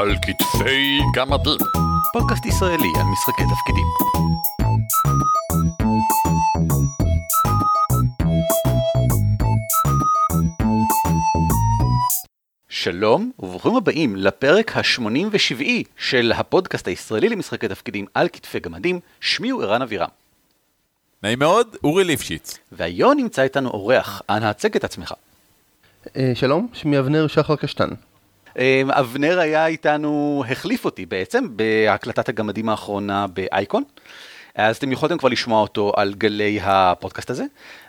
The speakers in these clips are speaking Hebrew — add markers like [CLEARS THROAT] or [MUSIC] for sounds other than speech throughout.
על כתפי גמדים. פודקאסט ישראלי על משחקי תפקידים. שלום וברוכים הבאים לפרק ה-87 של הפודקאסט הישראלי למשחקי תפקידים על כתפי גמדים, שמי הוא ערן אבירם. נעים מאוד, אורי ליפשיץ. והיום נמצא איתנו אורח, אנא הצג את עצמך. אה, שלום, שמי אבנר שחר קשטן. אה, אבנר היה איתנו, החליף אותי בעצם, בהקלטת הגמדים האחרונה באייקון. אז אתם יכולתם כבר לשמוע אותו על גלי הפודקאסט הזה,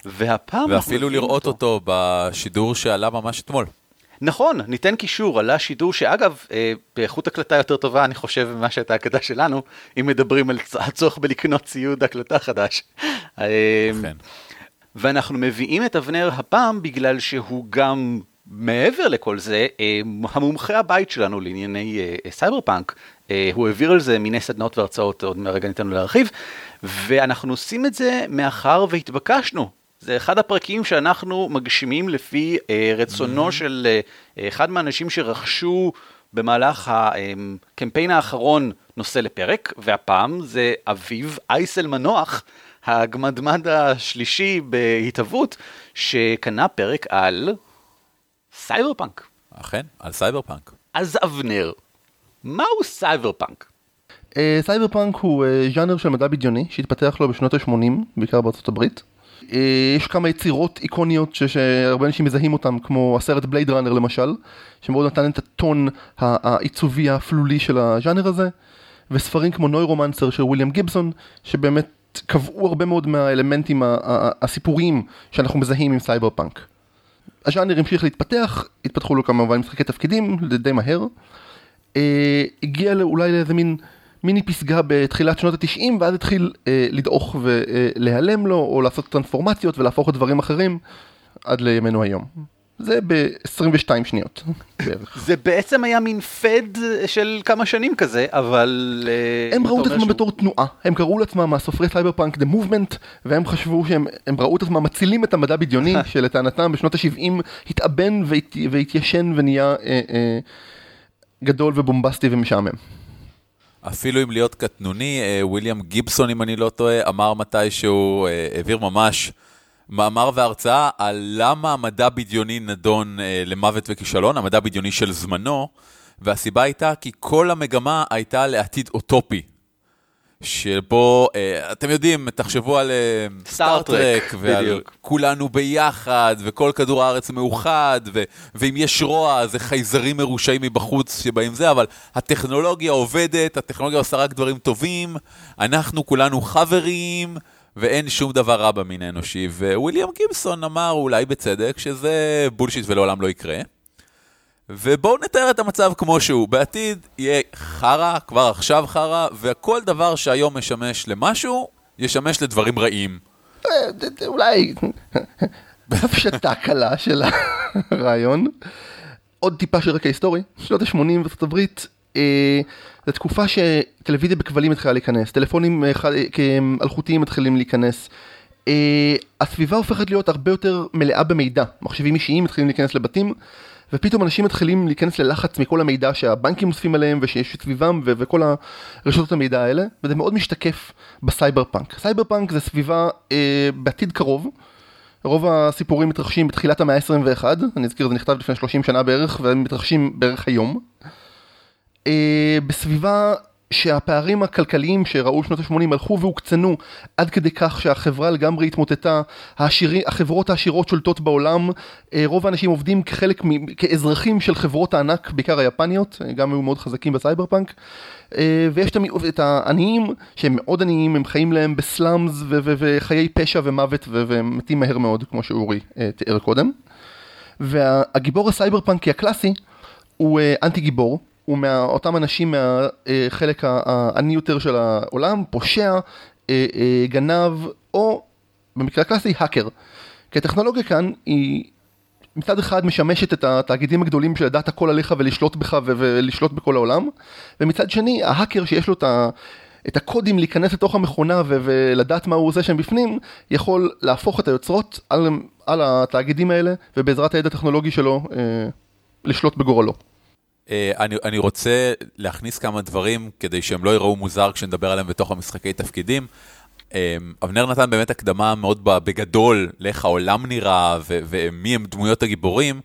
והפעם... ואפילו לראות אותו בשידור שעלה ממש אתמול. נכון, ניתן קישור, עלה שידור שאגב, אה, באיכות הקלטה יותר טובה, אני חושב, ממה שהייתה ההקלטה שלנו, אם מדברים על הצורך בלקנות ציוד הקלטה חדש. כן. ואנחנו מביאים את אבנר הפעם בגלל שהוא גם, מעבר לכל זה, אה, המומחה הבית שלנו לענייני אה, סייבר פאנק. אה, הוא העביר על זה מיני סדנאות והרצאות, עוד מהרגע ניתן לו להרחיב, ואנחנו עושים את זה מאחר והתבקשנו. זה אחד הפרקים שאנחנו מגשימים לפי אה, רצונו mm-hmm. של אה, אחד מהאנשים שרכשו במהלך הקמפיין האחרון נושא לפרק, והפעם זה אביב אייסל מנוח, הגמדמד השלישי בהתהוות, שקנה פרק על סייבר פאנק. אכן, על סייבר פאנק. אז אבנר, מהו סייבר פאנק? אה, סייבר פאנק הוא אה, ז'אנר של מדע בדיוני שהתפתח לו בשנות ה-80, בעיקר בארצות הברית. אה, יש כמה יצירות איקוניות ש- שהרבה אנשים מזהים אותם, כמו הסרט Blade Runner למשל, שמאוד נתן את הטון העיצובי האפלולי של הז'אנר הזה, וספרים כמו נוירומנסר של וויליאם גיבסון, שבאמת קבעו הרבה מאוד מהאלמנטים הסיפוריים שאנחנו מזהים עם סייבר פאנק. הז'אנר המשיך להתפתח, התפתחו לו כמובן משחקי תפקידים, די מהר. אה, הגיע אולי לאיזה מין מיני פסגה בתחילת שנות התשעים ואז התחיל אה, לדעוך ולהיעלם לו או לעשות טרנספורמציות ולהפוך לדברים אחרים עד לימינו היום. זה ב-22 שניות. זה בעצם היה מין fad של כמה שנים כזה, אבל... אה, הם ראו את עצמם בתור תנועה, הם קראו לעצמם הסופרי סייבר פאנק The Movement, והם חשבו שהם הם ראו את עצמם מצילים את המדע בדיוני, [LAUGHS] שלטענתם בשנות ה-70 התאבן והת, והתיישן ונהיה אה, אה, גדול ובומבסטי ומשעמם. אפילו אם להיות קטנוני, וויליאם גיבסון, אם אני לא טועה, אמר מתי שהוא אה, העביר ממש מאמר והרצאה על למה המדע בדיוני נדון אה, למוות וכישלון, המדע בדיוני של זמנו, והסיבה הייתה כי כל המגמה הייתה לעתיד אוטופי. שבו, אה, אתם יודעים, תחשבו על אה, סטארט-טרק, ועל בדיוק. כולנו ביחד, וכל כדור הארץ מאוחד, ו- ואם יש רוע, זה חייזרים מרושעים מבחוץ שבאים זה, אבל הטכנולוגיה עובדת, הטכנולוגיה עושה רק דברים טובים, אנחנו כולנו חברים, ואין שום דבר רע במין האנושי. וויליאם גיבסון אמר, אולי בצדק, שזה בולשיט ולעולם לא יקרה. ובואו נתאר את המצב כמו שהוא. בעתיד יהיה חרא, כבר עכשיו חרא, וכל דבר שהיום משמש למשהו, ישמש לדברים רעים. אה, אולי הפשטה קלה של הרעיון. עוד טיפה של רקע היסטורי, שנות ה-80 בארצות הברית, אה, זו תקופה שטלוויזיה בכבלים התחילה להיכנס, טלפונים אה, חד- אה, אלחוטיים מתחילים להיכנס. אה, הסביבה הופכת להיות הרבה יותר מלאה במידע, מחשבים אישיים מתחילים להיכנס לבתים, ופתאום אנשים מתחילים להיכנס ללחץ מכל המידע שהבנקים אוספים עליהם ושיש סביבם ו- וכל הרשתות המידע האלה, וזה מאוד משתקף בסייבר פאנק. סייבר פאנק זה סביבה אה, בעתיד קרוב, רוב הסיפורים מתרחשים בתחילת המאה ה-21, אני אזכיר זה נכתב לפני 30 שנה בערך, והם מתרחשים בערך היום. אה, בסביבה שהפערים הכלכליים שראו שנות ה-80 הלכו והוקצנו עד כדי כך שהחברה לגמרי התמוטטה, העשירי, החברות העשירות שולטות בעולם, אה, רוב האנשים עובדים כחלק, מ- כאזרחים של חברות הענק, בעיקר היפניות, אה, גם היו מאוד חזקים בסייבר פאנק, אה, ויש את את העניים שהם מאוד עניים, הם חיים להם בסלאמס וחיי פשע ומוות והם מתים מהר מאוד, כמו שאורי תיאר קודם. והגיבור הסייבר פאנקי הקלאסי הוא אנטי גיבור, הוא מאותם אנשים מהחלק העני יותר של העולם, פושע, אה, אה, גנב, או במקרה הקלאסי האקר. כי הטכנולוגיה כאן היא מצד אחד משמשת את התאגידים הגדולים של לדעת הכל עליך ולשלוט בך ולשלוט בכל העולם, ומצד שני ההאקר שיש לו את ה... את הקודים להיכנס לתוך המכונה ו- ולדעת מה הוא עושה שם בפנים, יכול להפוך את היוצרות על, על התאגידים האלה, ובעזרת הידע הטכנולוגי שלו, אה, לשלוט בגורלו. אה, אני, אני רוצה להכניס כמה דברים כדי שהם לא ייראו מוזר כשנדבר עליהם בתוך המשחקי תפקידים. אה, אבנר נתן באמת הקדמה מאוד בגדול לאיך העולם נראה ו- ומי הם דמויות הגיבורים,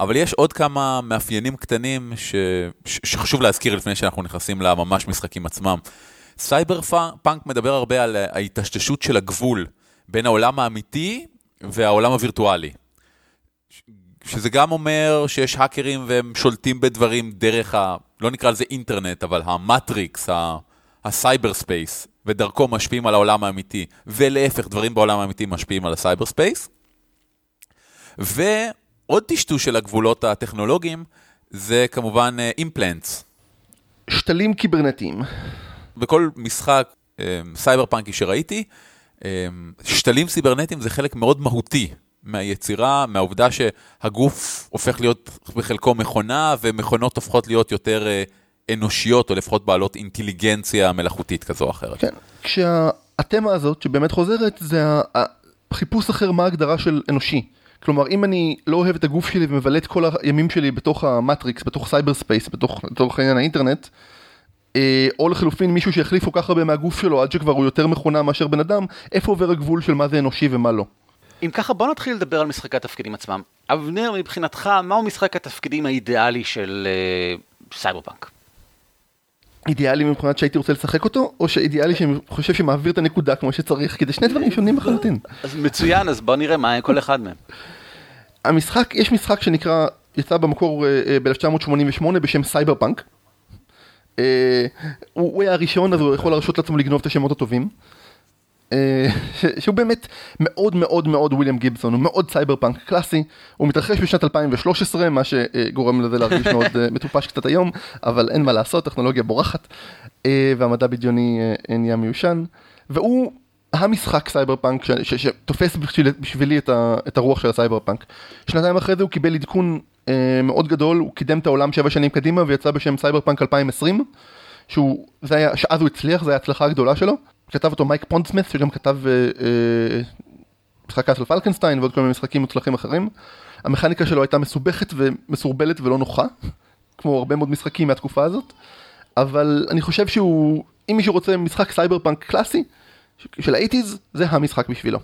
אבל יש עוד כמה מאפיינים קטנים ש- ש- שחשוב להזכיר לפני שאנחנו נכנסים לממש משחקים עצמם. סייבר פאנק מדבר הרבה על ההיטשטשות של הגבול בין העולם האמיתי והעולם הווירטואלי. שזה גם אומר שיש האקרים והם שולטים בדברים דרך ה... לא נקרא לזה אינטרנט, אבל המטריקס, ה cyberspace, ודרכו משפיעים על העולם האמיתי, ולהפך, דברים בעולם האמיתי משפיעים על ה cyberspace. ועוד טשטוש של הגבולות הטכנולוגיים, זה כמובן implants. אה, שתלים קיברנטיים. בכל משחק אה, סייבר פאנקי שראיתי, אה, שתלים סיברנטיים זה חלק מאוד מהותי מהיצירה, מהעובדה שהגוף הופך להיות בחלקו מכונה, ומכונות הופכות להיות יותר אה, אנושיות, או לפחות בעלות אינטליגנציה מלאכותית כזו או אחרת. כן, כשהתמה הזאת שבאמת חוזרת, זה החיפוש אחר מה ההגדרה של אנושי. כלומר, אם אני לא אוהב את הגוף שלי ומבלה את כל הימים שלי בתוך המטריקס, בתוך cyberspace, בתוך, בתוך עניין האינטרנט, אה, או לחלופין מישהו שיחליפו כל כך הרבה מהגוף שלו עד שכבר הוא יותר מכונה מאשר בן אדם, איפה עובר הגבול של מה זה אנושי ומה לא. אם ככה בוא נתחיל לדבר על משחקי התפקידים עצמם. אבנר, מבחינתך, מהו משחק התפקידים האידיאלי של אה, סייבר פאנק? אידיאלי מבחינת שהייתי רוצה לשחק אותו, או שאידיאלי שאני חושב שמעביר את הנקודה כמו שצריך, כי זה שני דברים שונים לחלוטין. אז מצוין, אז בוא נראה מה כל אחד מהם. המשחק, יש משחק שנקרא, יצא במקור אה, אה, ב-1988 בשם סייבר פאנק. הוא היה הראשון אז הוא יכול להרשות לעצמו לגנוב את השמות הטובים. אה, [LAUGHS] שהוא באמת מאוד מאוד מאוד וויליאם גיבסון, הוא מאוד סייבר פאנק קלאסי, הוא מתרחש בשנת 2013, מה שגורם לזה להרגיש מאוד אה, מטופש קצת היום, אבל אין מה לעשות, טכנולוגיה בורחת, אה, והמדע בדיוני נהיה מיושן, והוא המשחק סייבר פאנק שתופס בשבילי את הרוח של הסייבר פאנק. שנתיים אחרי זה הוא קיבל עדכון מאוד גדול, הוא קידם את העולם שבע שנים קדימה ויצא בשם סייבר פאנק 2020. שהוא, זה היה, שאז הוא הצליח, זו הייתה ההצלחה הגדולה שלו. כתב אותו מייק פונדסמית, שגם כתב אה, אה, Castle Falkenstein ועוד כל מיני משחקים מוצלחים אחרים. המכניקה שלו הייתה מסובכת ומסורבלת ולא נוחה, [LAUGHS] כמו הרבה מאוד משחקים מהתקופה הזאת. אבל אני חושב שהוא, אם מישהו רוצה משחק סייבר פאנק קלאסי, של ה eighties, זה המשחק בשבילו.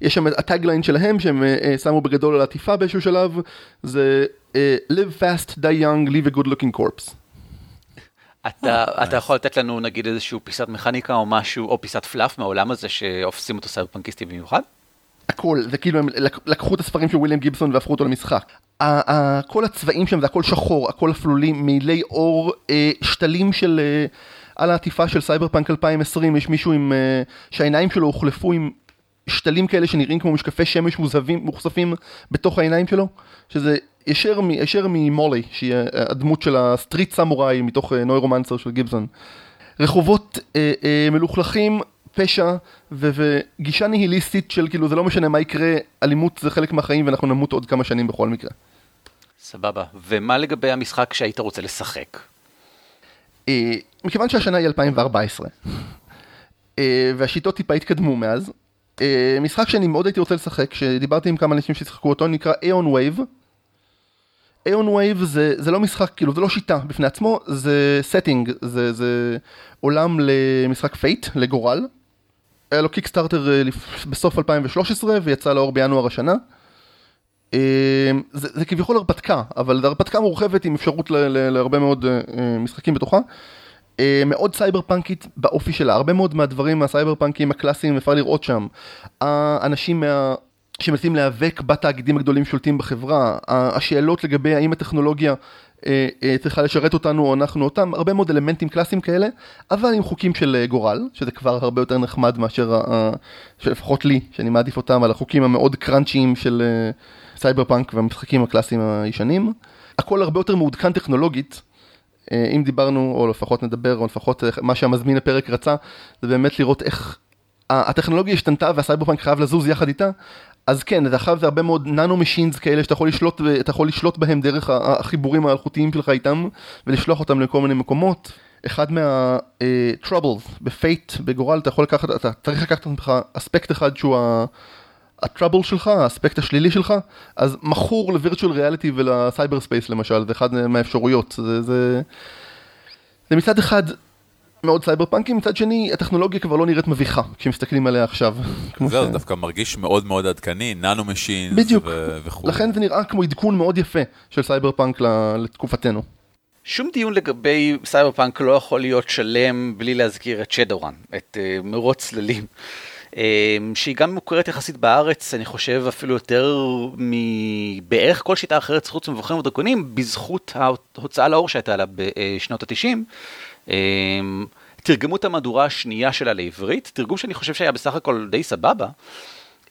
יש שם ה tagline שלהם שהם אה, שמו בגדול על עטיפה באיזשהו שלב, זה אה, live fast, die young, leave a good looking corpse. אתה, אה, אתה יכול לתת לנו נגיד איזשהו פיסת מכניקה או משהו, או פיסת fluff מהעולם הזה שעושים אותו סייבר פנקיסטי במיוחד? הכל, זה כאילו הם לקחו את הספרים של וויליאם גיבסון והפכו אותו למשחק. כל הצבעים שם זה הכל שחור, הכל אפלולים, מעילי עור, אה, שתלים של... אה, על העטיפה של סייבר פאנק 2020 יש מישהו עם... שהעיניים שלו הוחלפו עם שתלים כאלה שנראים כמו משקפי שמש מוזבים, מוחשפים בתוך העיניים שלו, שזה ישר, ישר ממולי, שהיא הדמות של ה street samurai מתוך אה, נוירומנסר של גיבסון. רחובות אה, אה, מלוכלכים, פשע ו- וגישה ניהיליסטית של כאילו זה לא משנה מה יקרה, אלימות זה חלק מהחיים ואנחנו נמות עוד כמה שנים בכל מקרה. סבבה, ומה לגבי המשחק שהיית רוצה לשחק? אה, מכיוון שהשנה היא 2014 אה, והשיטות טיפה התקדמו מאז, משחק שאני מאוד הייתי רוצה לשחק, שדיברתי עם כמה אנשים ששיחקו אותו, נקרא Aeon Wave. Aeon Wave זה, זה לא משחק, כאילו זה לא שיטה בפני עצמו, זה setting, זה, זה עולם למשחק Fate, לגורל. היה לו קיקסטארטר אה, בסוף 2013 ויצא לאור בינואר השנה. אה, זה, זה כביכול הרפתקה, אבל זו הרפתקה מורחבת עם אפשרות להרבה מאוד משחקים בתוכה. מאוד סייבר פאנקית באופי שלה, הרבה מאוד מהדברים מהסייבר פאנקים הקלאסיים אפשר לראות שם. האנשים מה... שמנסים להיאבק בתאגידים הגדולים שולטים בחברה, השאלות לגבי האם הטכנולוגיה אה, אה, צריכה לשרת אותנו או אנחנו אותם, הרבה מאוד אלמנטים קלאסיים כאלה, אבל עם חוקים של אה, גורל, שזה כבר הרבה יותר נחמד מאשר, לפחות לי, שאני מעדיף אותם על החוקים המאוד קראנצ'יים של סייבר פאנק והמשחקים הקלאסיים הישנים. הכל הרבה יותר מעודכן טכנולוגית, אם דיברנו, או לפחות נדבר, או לפחות מה שהמזמין הפרק רצה, זה באמת לראות איך הטכנולוגיה השתנתה והסייבר פאנק חייב לזוז יחד איתה, אז כן, עכשיו זה הרבה מאוד nano machines כאלה שאתה יכול לשלוט, אתה יכול לשלוט בהם דרך החיבורים האלחוטיים שלך איתם ולשלוח אותם לכל מיני מקומות. אחד מה-troubles אה, ב Fate, בגורל, אתה יכול לקחת, אתה צריך לקחת לך אספקט אחד שהוא ה trouble שלך, האספקט השלילי שלך, אז מכור ל virtual reality ול cyber space למשל, זה אחד מהאפשרויות. זה, זה, זה מצד אחד מאוד סייבר פאנקי, מצד שני הטכנולוגיה כבר לא נראית מביכה כשמסתכלים עליה עכשיו. [LAUGHS] זהו, זה דווקא מרגיש מאוד מאוד עדכני, nano machine וכו'. לכן זה נראה כמו עדכון מאוד יפה של סייבר פאנק לתקופתנו. שום דיון לגבי סייבר פאנק לא יכול להיות שלם בלי להזכיר את Shadowrun, את אה, מרוץ צללים. אה, שהיא גם מוכרת יחסית בארץ, אני חושב אפילו יותר מבערך כל שיטה אחרת חוץ מבוכים ודרקונים, בזכות ההוצאה לאור שהייתה לה בשנות התשעים. אמ, תרגמו את המהדורה השנייה שלה לעברית, תרגום שאני חושב שהיה בסך הכל די סבבה.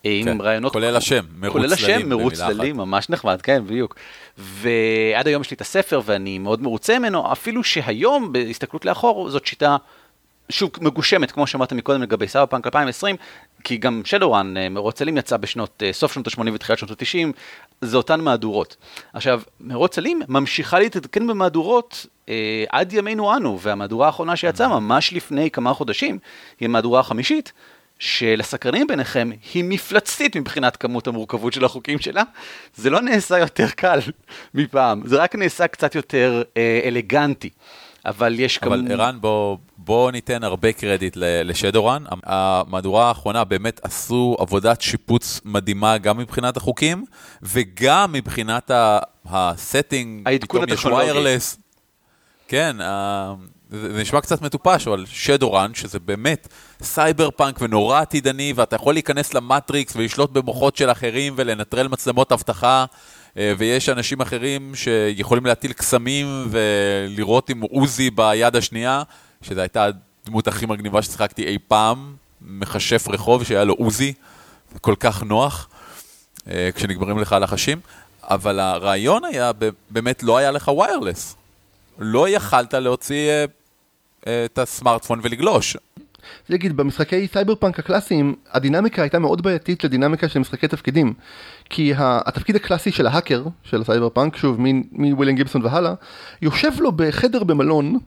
עם כן, רעיונות... כולל השם, מרוץ כולל צללים. כולל השם, מרוץ צללים, ממש נחמד, כן, בדיוק. ועד היום יש לי את הספר ואני מאוד מרוצה ממנו, אפילו שהיום, בהסתכלות לאחור, זאת שיטה, שוב, מגושמת, כמו שאמרת מקודם לגבי סבא פאנק 2020, כי גם שדורן, אה, מרוץ צלים יצא בשנות, אה, סוף שנות ה-80 ותחילת שנות ה-90, זה אותן מהדורות. עכשיו, מרוץ צלים ממשיכה להתעדכן במהדורות אה, עד ימינו אנו, והמהדורה האחרונה שיצאה ממש לפני כמה חודשים, היא המהדורה החמישית, שלסקרנים ביניכם היא מפלצתית מבחינת כמות המורכבות של החוקים שלה. זה לא נעשה יותר קל [LAUGHS] מפעם, זה רק נעשה קצת יותר אה, אלגנטי. אבל יש אבל כמו... ערן, בוא, בוא ניתן הרבה קרדיט ל Shadowrun. המהדורה האחרונה באמת עשו עבודת שיפוץ מדהימה גם מבחינת החוקים, וגם מבחינת ה setting, פתאום יש wireless. כן, זה נשמע קצת מטופש, אבל Shadowrun, שזה באמת סייבר פאנק ונורא עתידני, ואתה יכול להיכנס למטריקס ולשלוט במוחות של אחרים ולנטרל מצלמות אבטחה. אה, ויש אנשים אחרים שיכולים להטיל קסמים ולירות עם עוזי ביד השנייה, שזו הייתה הדמות הכי מגניבה ששיחקתי אי פעם, מכשף רחוב שהיה לו עוזי, כל כך נוח, אה, כשנגמרים לך הלחשים, אבל הרעיון היה, באמת לא היה לך wireless. לא יכלת להוציא אה, את הסמארטפון ולגלוש. נגיד, במשחקי סייבר פאנק הקלאסיים, הדינמיקה הייתה מאוד בעייתית לדינמיקה של משחקי תפקידים. כי התפקיד הקלאסי של ההאקר, של סייבר פאנק, שוב, מוויליאם גיבסון והלאה, יושב לו בחדר במלון,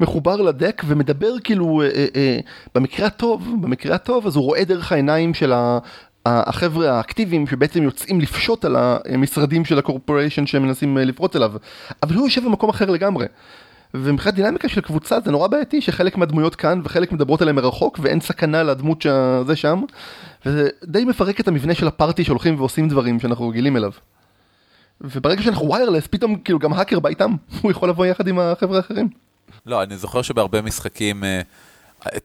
מחובר ל deck, ומדבר כאילו, אה, אה, אה, במקרה הטוב, במקרה הטוב, אז הוא רואה דרך העיניים של ה... החבר'ה האקטיביים שבעצם יוצאים לפשוט על המשרדים של הקורפוריישן שהם מנסים אה, לפרוט אליו, אבל הוא יושב במקום אחר לגמרי. ומבחינת דינמיקה של קבוצה זה נורא בעייתי שחלק מהדמויות כאן וחלק מדברות עליהם מרחוק ואין סכנה לדמות שזה שם וזה די מפרק את המבנה של הפארטי שהולכים ועושים דברים שאנחנו רגילים אליו. וברגע שאנחנו ויירלס פתאום כאילו גם האקר בא איתם [LAUGHS] הוא יכול לבוא יחד עם החבר'ה האחרים. לא אני זוכר שבהרבה משחקים אה,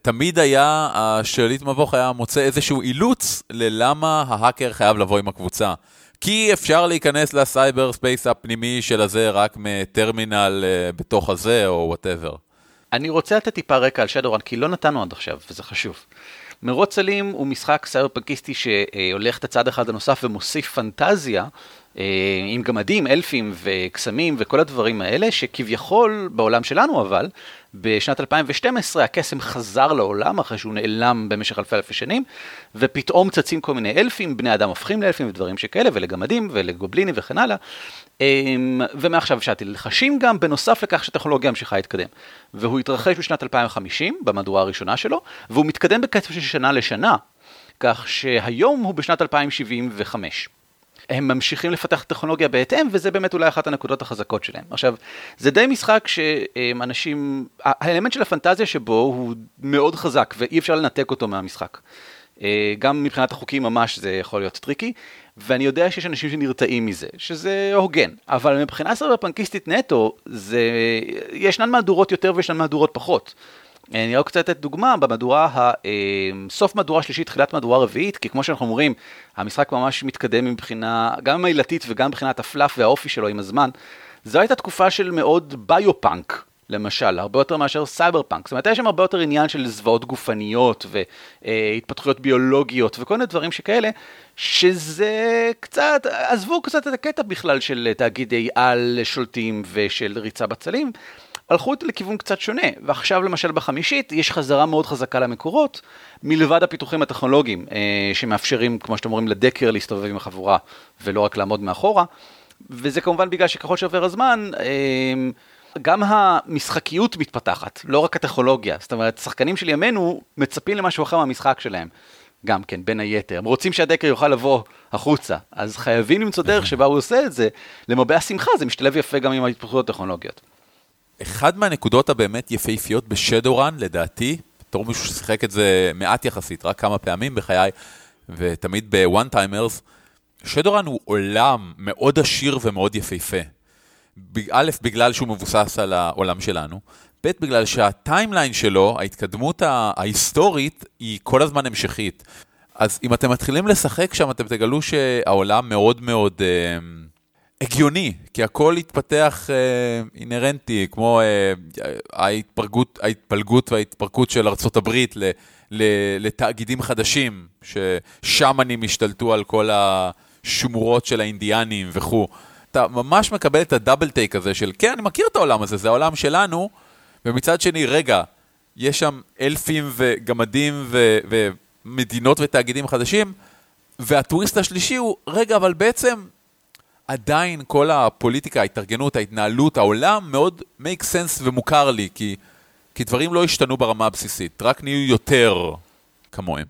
תמיד היה השליט מבוך היה מוצא איזשהו אילוץ ללמה ההאקר חייב לבוא עם הקבוצה. כי אפשר להיכנס ל cyber space הפנימי של הזה רק מטרמינל אה, בתוך הזה או whatever. אני רוצה לתת טיפה רקע על Shadowrun, כי לא נתנו עד עכשיו, וזה חשוב. מרוץ צללים הוא משחק סייבר פנקיסטי שהולך את הצעד אחד הנוסף ומוסיף פנטזיה אה, עם גמדים, אלפים וקסמים וכל הדברים האלה, שכביכול, בעולם שלנו אבל, בשנת 2012 הקסם חזר לעולם אחרי שהוא נעלם במשך אלפי אלפי שנים, ופתאום צצים כל מיני אלפים, בני אדם הופכים לאלפים ודברים שכאלה, ולגמדים ולגובלינים וכן הלאה. אמ, ומעכשיו אפשרתי ללחשים גם, בנוסף לכך שהטכנולוגיה ממשיכה להתקדם. והוא התרחש בשנת 2050, במהדורה הראשונה שלו, והוא מתקדם בקצב של שנה לשנה, כך שהיום הוא בשנת 2075. הם ממשיכים לפתח טכנולוגיה בהתאם, וזה באמת אולי אחת הנקודות החזקות שלהם. עכשיו, זה די משחק שאנשים, האלמנט של הפנטזיה שבו הוא מאוד חזק, ואי אפשר לנתק אותו מהמשחק. אה, גם מבחינת החוקים ממש זה יכול להיות tricky, ואני יודע שיש אנשים שנרתעים מזה, שזה הוגן, אבל מבחינה סייבר פנקיסטית נטו, זה, ישנן מהדורות יותר וישנן מהדורות פחות. אני רק רוצה לתת דוגמה, במהדורה, אה, סוף מהדורה שלישית, תחילת מהדורה רביעית, כי כמו שאנחנו אומרים, המשחק ממש מתקדם מבחינה, גם העלילתית וגם מבחינת ה fluff והאופי שלו עם הזמן. זו הייתה תקופה של מאוד biopunk, למשל, הרבה יותר מאשר סייבר פאנק. זאת אומרת, יש שם הרבה יותר עניין של זוועות גופניות והתפתחויות ביולוגיות וכל מיני דברים שכאלה, שזה קצת, עזבו קצת את הקטע בכלל של תאגידי על שולטים ושל ריצה בצללים. הלכו לכיוון קצת שונה, ועכשיו למשל בחמישית יש חזרה מאוד חזקה למקורות, מלבד הפיתוחים הטכנולוגיים אה, שמאפשרים, כמו שאתם אומרים, ל decker להסתובב עם החבורה ולא רק לעמוד מאחורה, וזה כמובן בגלל שככל שעובר הזמן, אה, גם המשחקיות מתפתחת, לא רק הטכנולוגיה, זאת אומרת, שחקנים של ימינו מצפים למשהו אחר מהמשחק שלהם. גם כן, בין היתר. הם רוצים שהדקר יוכל לבוא החוצה, אז חייבים למצוא דרך שבה הוא עושה את זה. למרבה השמחה, זה משתלב יפה גם עם ההתפתחויות הטכנולוגיות. אחד מהנקודות הבאמת יפהפיות בשדורן, לדעתי, בתור מישהו ששיחק את זה מעט יחסית, רק כמה פעמים בחיי, ותמיד ב one timers, Shadowrun הוא עולם מאוד עשיר ומאוד יפהפה. א', בגלל שהוא מבוסס על העולם שלנו, ב', בגלל שה timeline שלו, ההתקדמות ההיסטורית, היא כל הזמן המשכית. אז אם אתם מתחילים לשחק שם, אתם תגלו שהעולם מאוד מאוד אה, הגיוני, כי הכל התפתח אה, אינהרנטי, כמו אה, ההתפלגות, ההתפלגות וההתפרקות של הברית ל, ל, לתאגידים חדשים, ששמנים השתלטו על כל השמורות של האינדיאנים וכו'. אתה ממש מקבל את הדאבל טייק הזה של, כן, אני מכיר את העולם הזה, זה העולם שלנו, ומצד שני, רגע, יש שם אלפים וגמדים ו- ומדינות ותאגידים חדשים, והטוויסט השלישי הוא, רגע, אבל בעצם עדיין כל הפוליטיקה, ההתארגנות, ההתנהלות, העולם מאוד make sense ומוכר לי, כי, כי דברים לא השתנו ברמה הבסיסית, רק נהיו יותר כמוהם.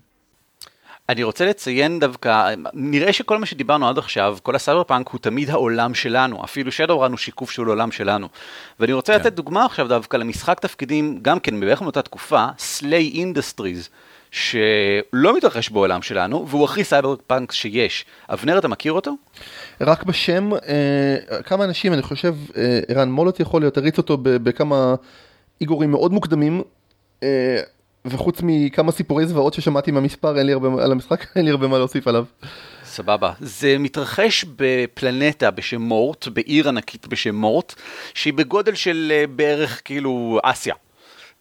אני רוצה לציין דווקא, נראה שכל מה שדיברנו עד עכשיו, כל הסייבר פאנק הוא תמיד העולם שלנו, אפילו Shadowrun הוא שיקוף של עולם שלנו. ואני רוצה כן. לתת דוגמה עכשיו דווקא למשחק תפקידים, גם כן בערך מאותה תקופה, SLA Industries, שלא מתרחש בעולם שלנו, והוא הכי סייבר פאנק שיש. אבנר, אתה מכיר אותו? רק בשם, אה, כמה אנשים, אני חושב, אה, ערן מולוט יכול להיות, הריץ אותו בכמה איגורים מאוד מוקדמים. אה, וחוץ מכמה סיפורי זוועות ששמעתי מהמספר, אין לי הרבה, על המשחק, [LAUGHS] אין לי הרבה מה להוסיף עליו. סבבה. זה מתרחש בפלנטה בשם מורט, בעיר ענקית בשם מורט, שהיא בגודל של אה, בערך כאילו אסיה.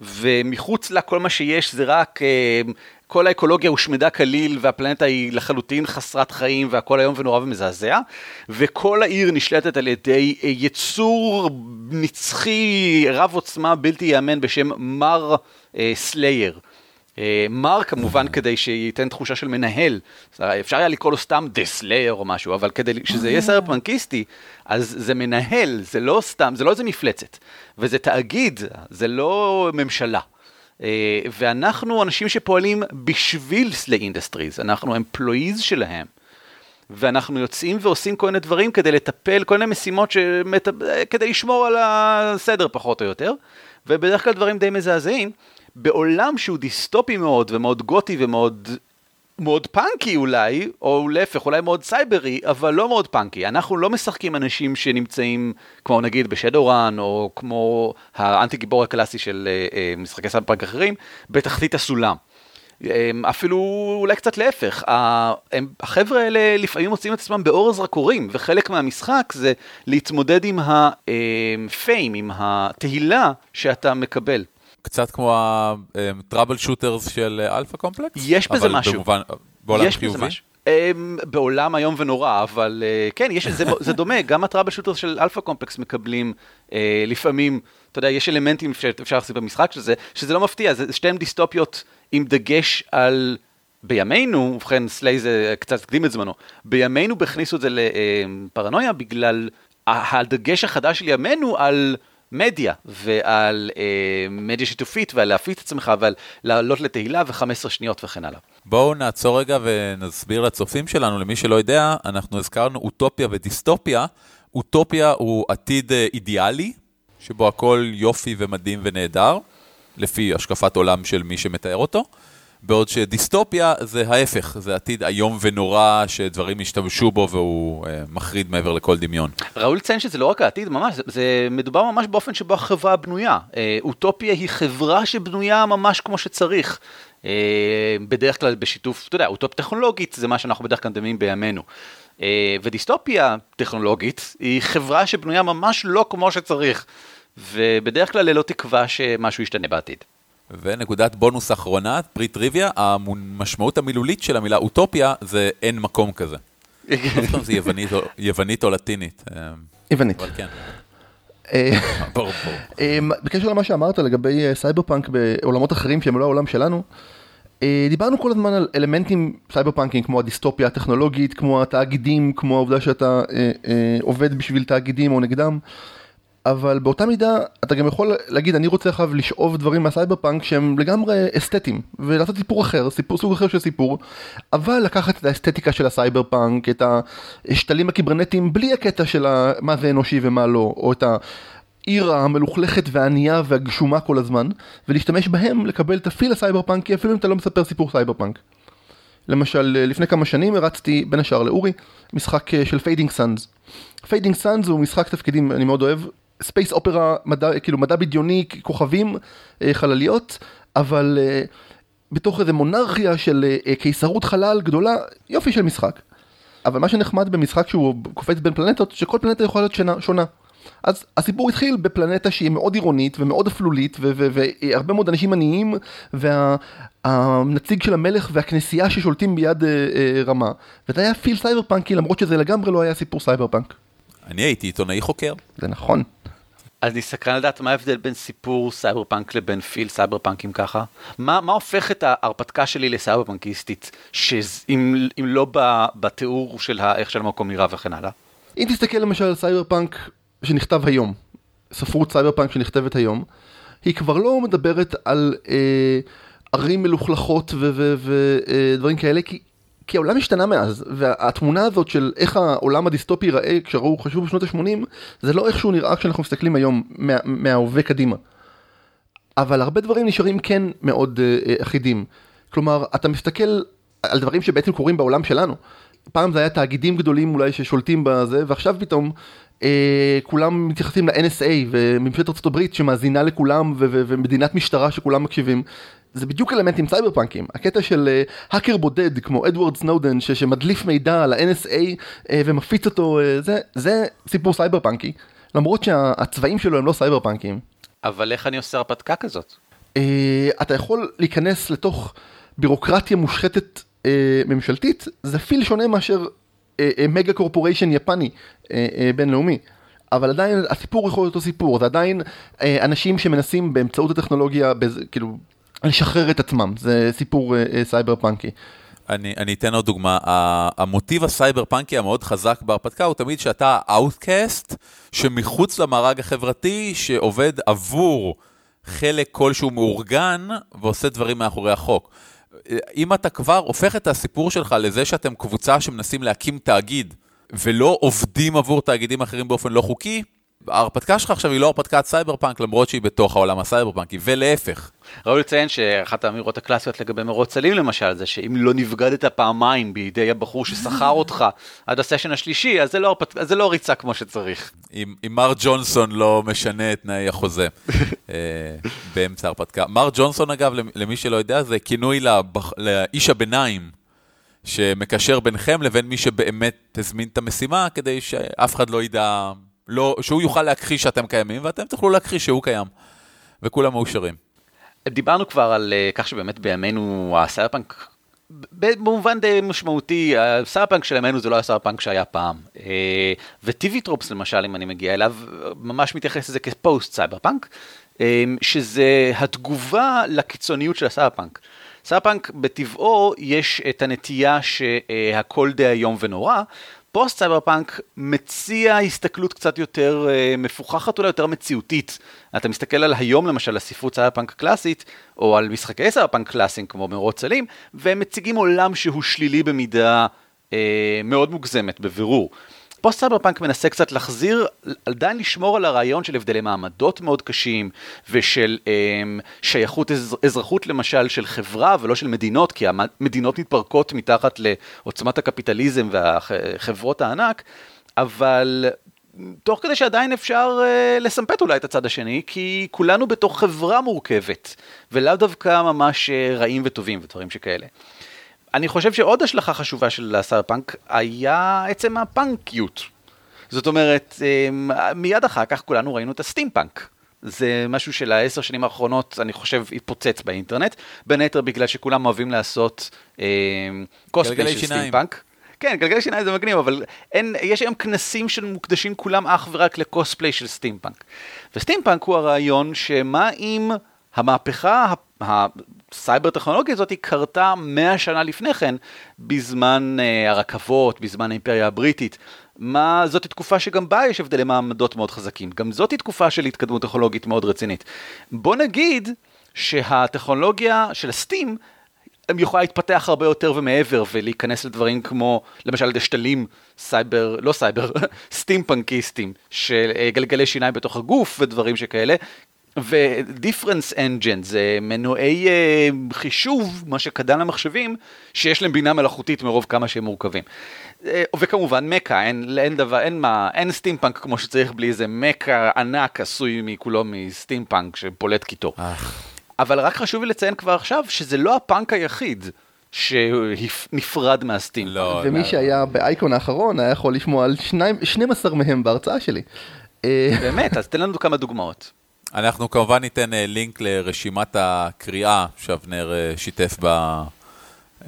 ומחוץ לה כל מה שיש זה רק, אה, כל האקולוגיה הושמדה כליל והפלנטה היא לחלוטין חסרת חיים והכל איום ונורא ומזעזע, וכל העיר נשלטת על ידי אה, יצור נצחי רב עוצמה בלתי ייאמן בשם מר סלייר. אה, מר כמובן כדי שייתן תחושה של מנהל, אפשר היה לקרוא לו סתם the Slayer או משהו, אבל כדי שזה יהיה סרט פאנקיסטי, אז זה מנהל, זה לא סתם, זה לא איזה מפלצת, וזה תאגיד, זה לא ממשלה. אה, ואנחנו אנשים שפועלים בשביל SLA Industries, אנחנו employees שלהם. ואנחנו יוצאים ועושים כל מיני דברים כדי לטפל, כל מיני משימות שמת... כדי לשמור על הסדר פחות או יותר, ובדרך כלל דברים די מזעזעים. בעולם שהוא דיסטופי מאוד ומאוד גותי ומאוד מאוד פאנקי אולי, או להפך, אולי מאוד סייברי, אבל לא מאוד פאנקי. אנחנו לא משחקים אנשים שנמצאים, כמו נגיד ב Shadowrun, או כמו האנטי גיבור הקלאסי של אה, אה, משחקי סייבר פאנק אחרים, בתחתית הסולם. אמ, אפילו אולי קצת להפך, החבר'ה האלה לפעמים מוצאים את עצמם באור הזרקורים, וחלק מהמשחק זה להתמודד עם ה fame, עם התהילה שאתה מקבל. קצת כמו ה troubleshooters של Alpha Complex? יש בזה משהו. במובן, בעולם יש חיובי? בזה משהו. אמ, בעולם איום ונורא, אבל אה, כן, יש, זה, זה דומה, גם ה troubleshooters של Alpha Complex מקבלים לפעמים, אתה יודע, יש אלמנטים שאפשר לעשות במשחק של זה, שזה לא מפתיע, זה שתיהן דיסטופיות עם דגש על... בימינו, ובכן סליי זה קצת הקדים את זמנו, בימינו הכניסו את זה לפרנויה בגלל הדגש החדש של ימינו על מדיה ועל אה, מדיה שיתופית ועל להפיץ את עצמך ועל לעלות לתהילה ו-15 שניות וכן הלאה. בואו נעצור רגע ונסביר לצופים שלנו, למי שלא יודע, אנחנו הזכרנו אוטופיה ודיסטופיה. אוטופיה הוא עתיד אה, אידיאלי, שבו הכל יופי ומדהים ונהדר, לפי השקפת עולם של מי שמתאר אותו. בעוד שדיסטופיה זה ההפך, זה עתיד איום ונורא שדברים ישתמשו בו והוא אה, מחריד מעבר לכל דמיון. ראוי לציין שזה לא רק העתיד, ממש, זה, זה מדובר ממש באופן שבו החברה בנויה. אה, אוטופיה היא חברה שבנויה ממש כמו שצריך. אה, בדרך כלל בשיתוף, אתה יודע, אוטופיה טכנולוגית זה מה שאנחנו בדרך כלל מדמים בימינו. אה, ודיסטופיה טכנולוגית היא חברה שבנויה ממש לא כמו שצריך. ובדרך כלל ללא תקווה שמשהו ישתנה בעתיד. ונקודת בונוס אחרונה, פריט טריוויה, המשמעות המילולית של המילה אוטופיה זה אין מקום כזה. לא זוכר אם זה יוונית או לטינית. אה, יוונית. אבל כן. אה, [LAUGHS] אה, בקשר למה שאמרת לגבי סייבר פאנק בעולמות אחרים שהם לא העולם שלנו, דיברנו כל הזמן על אלמנטים סייבר פאנקים כמו הדיסטופיה הטכנולוגית, כמו התאגידים, כמו העובדה שאתה עובד בשביל תאגידים או נגדם. אבל באותה מידה אתה גם יכול להגיד אני רוצה עכשיו לשאוב דברים מהסייבר פאנק שהם לגמרי אסתטיים ולעשות סיפור אחר, סיפור, סוג אחר של סיפור אבל לקחת את האסתטיקה של הסייבר פאנק, את השתלים הקיברנטיים בלי הקטע של מה זה אנושי ומה לא, או את העיר המלוכלכת והענייה והגשומה כל הזמן ולהשתמש בהם לקבל את ה feel הסייבר פאנקי אפילו אם אתה לא מספר סיפור סייבר פאנק. למשל לפני כמה שנים הרצתי בין השאר לאורי משחק של Fading Suns. Fading Suns הוא משחק תפקידים אני מאוד אוהב space opera, מדע, כאילו מדע בדיוני, כוכבים, אה, חלליות, אבל אה, בתוך איזה מונרכיה של אה, קיסרות חלל גדולה, יופי של משחק. אבל מה שנחמד במשחק שהוא קופץ בין פלנטות, שכל פלנטה יכולה להיות שונה. שונה. אז הסיפור התחיל בפלנטה שהיא מאוד עירונית ומאוד אפלולית והרבה מאוד אנשים עניים והנציג של המלך והכנסייה ששולטים ביד רמה וזה היה feel סייבר פאנקי למרות שזה לגמרי לא היה סיפור סייבר פאנק. אני הייתי עיתונאי חוקר. זה נכון. אז אני סקרן לדעת מה ההבדל בין סיפור סייבר פאנק לבין feel סייבר פאנקים ככה? מה, מה הופך את ההרפתקה שלי לסייבר פאנקיסטית, שאם לא בתיאור של איך של המקום נראה וכן הלאה? אם תסתכל למשל על סייבר פאנק שנכתב היום, ספרות סייבר פאנק שנכתבת היום, היא כבר לא מדברת על אה, ערים מלוכלכות ודברים אה, כאלה, כי כי העולם השתנה מאז, והתמונה הזאת של איך העולם הדיסטופי ייראה כשראו חשבו בשנות ה-80, זה לא איך שהוא נראה כשאנחנו מסתכלים היום מה, מההווה קדימה. אבל הרבה דברים נשארים כן מאוד אה, אחידים. כלומר, אתה מסתכל על דברים שבעצם קורים בעולם שלנו. פעם זה היה תאגידים גדולים אולי ששולטים בזה, ועכשיו פתאום אה, כולם מתייחסים ל-NSA וממשלת ארה"ב שמאזינה לכולם ומדינת משטרה שכולם מקשיבים. זה בדיוק אלמנטים סייבר פאנקים, הקטע של אה, האקר בודד כמו אדוארד סנודן ש- שמדליף מידע על ה-NSA אה, אה, ומפיץ אותו, אה, זה, זה סיפור סייבר פאנקי, למרות שהצבעים שלו הם לא סייבר פאנקים. אבל איך אני עושה הרפתקה כזאת? אה, אתה יכול להיכנס לתוך בירוקרטיה מושחתת אה, ממשלתית, זה feel שונה מאשר אה, אה, mega corporation יפני אה, אה, בינלאומי. אבל עדיין הסיפור יכול להיות אותו סיפור, זה עדיין אה, אנשים שמנסים באמצעות הטכנולוגיה, בז, כאילו לשחרר את עצמם, זה סיפור אה, סייבר פאנקי. אני, אני אתן עוד דוגמה, המוטיב הסייבר פאנקי המאוד חזק בהרפתקה הוא תמיד שאתה outcast שמחוץ למארג החברתי שעובד עבור חלק כלשהו מאורגן ועושה דברים מאחורי החוק. אם אתה כבר הופך את הסיפור שלך לזה שאתם קבוצה שמנסים להקים תאגיד ולא עובדים עבור תאגידים אחרים באופן לא חוקי, ההרפתקה שלך עכשיו היא לא הרפתקת סייבר פאנק למרות שהיא בתוך העולם הסייבר פאנקי ולהפך. ראוי לציין שאחת האמירות הקלאסיות לגבי מרוץ צללים למשל זה שאם לא נבגדת פעמיים בידי הבחור ששכר אותך עד הסשן השלישי אז זה לא, הרפת... אז זה לא ריצה כמו שצריך. אם, אם מר ג'ונסון לא משנה את תנאי החוזה אה, באמצע ההרפתקה. מר ג'ונסון אגב למי שלא יודע זה כינוי לבח... לאיש הביניים. שמקשר ביניכם לבין מי שבאמת הזמין את המשימה כדי שאף אחד לא ידע לא, שהוא יוכל להכחיש שאתם קיימים, ואתם תוכלו להכחיש שהוא קיים. וכולם מאושרים. דיברנו כבר על uh, כך שבאמת בימינו הסיירפאנק, במובן די משמעותי, הסייברפאנק של ימינו זה לא הסייברפאנק שהיה פעם. אה, ו TV Tropes למשל, אם אני מגיע אליו, ממש מתייחס לזה כפוסט סייברפאנק, אה, שזה התגובה לקיצוניות של הסייברפאנק. סייברפאנק בטבעו יש את הנטייה שהכל די איום ונורא, פוסט סייבר פאנק מציע הסתכלות קצת יותר אה, מפוכחת, אולי יותר מציאותית. אתה מסתכל על היום למשל, הספרות סייבר פאנק קלאסית, או על משחקי סייבר פאנק קלאסיים כמו מרוץ צללים, והם מציגים עולם שהוא שלילי במידה uh, מאוד מוגזמת, בבירור. פוסט סייבר פאנק מנסה קצת להחזיר, עדיין לשמור על הרעיון של הבדלי מעמדות מאוד קשים ושל אמ, שייכות אזר, אזרחות למשל של חברה ולא של מדינות, כי המדינות מתפרקות מתחת לעוצמת הקפיטליזם והחברות הענק, אבל תוך כדי שעדיין אפשר uh, לסמפט אולי את הצד השני, כי כולנו בתוך חברה מורכבת, ולאו דווקא ממש uh, רעים וטובים ודברים שכאלה. אני חושב שעוד השלכה חשובה של הסייבר פאנק היה עצם הפאנקיות. זאת אומרת, אמ, מיד אחר כך כולנו ראינו את הסטימפאנק. זה משהו של העשר שנים האחרונות, אני חושב, התפוצץ באינטרנט, בין היתר בגלל שכולם אוהבים לעשות קוספליי של סטימפאנק. כן, גלגלי שיניים זה מגניב, אבל אין, יש היום כנסים שמוקדשים כולם אך ורק לקוספליי של סטימפאנק. וסטימפאנק הוא הרעיון שמה אם המהפכה הסייבר טכנולוגיה הזאת קרתה 100 שנה לפני כן, בזמן uh, הרכבות, בזמן האימפריה הבריטית. מה, זאת תקופה שגם בה יש הבדלי מעמדות מאוד חזקים. גם זאת תקופה של התקדמות טכנולוגית מאוד רצינית. בוא נגיד שהטכנולוגיה של ה steam יכולה להתפתח הרבה יותר ומעבר ולהיכנס לדברים כמו למשל לשתלים סייבר, לא סייבר, [LAUGHS] סטימפנקיסטים של אה, גלגלי שיניים בתוך הגוף ודברים שכאלה. ו-difference engine זה מנועי uh, חישוב, מה שקדם למחשבים, שיש להם בינה מלאכותית מרוב כמה שהם מורכבים. Uh, וכמובן mecha, אין, אין דבר, אין מה, אין סטימפאנק כמו שצריך בלי איזה mecha ענק עשוי מכולו מסטימפאנק שפולט קיטור. אבל רק חשוב לי לציין כבר עכשיו שזה לא הפאנק היחיד שנפרד מה steam. לא, ומי לא. שהיה באייקון האחרון היה יכול לשמוע על שניים, 12 מהם בהרצאה שלי. אה, באמת, אז תן לנו כמה דוגמאות. אנחנו כמובן ניתן אה, לינק לרשימת הקריאה שאבנר אה, שיתף בה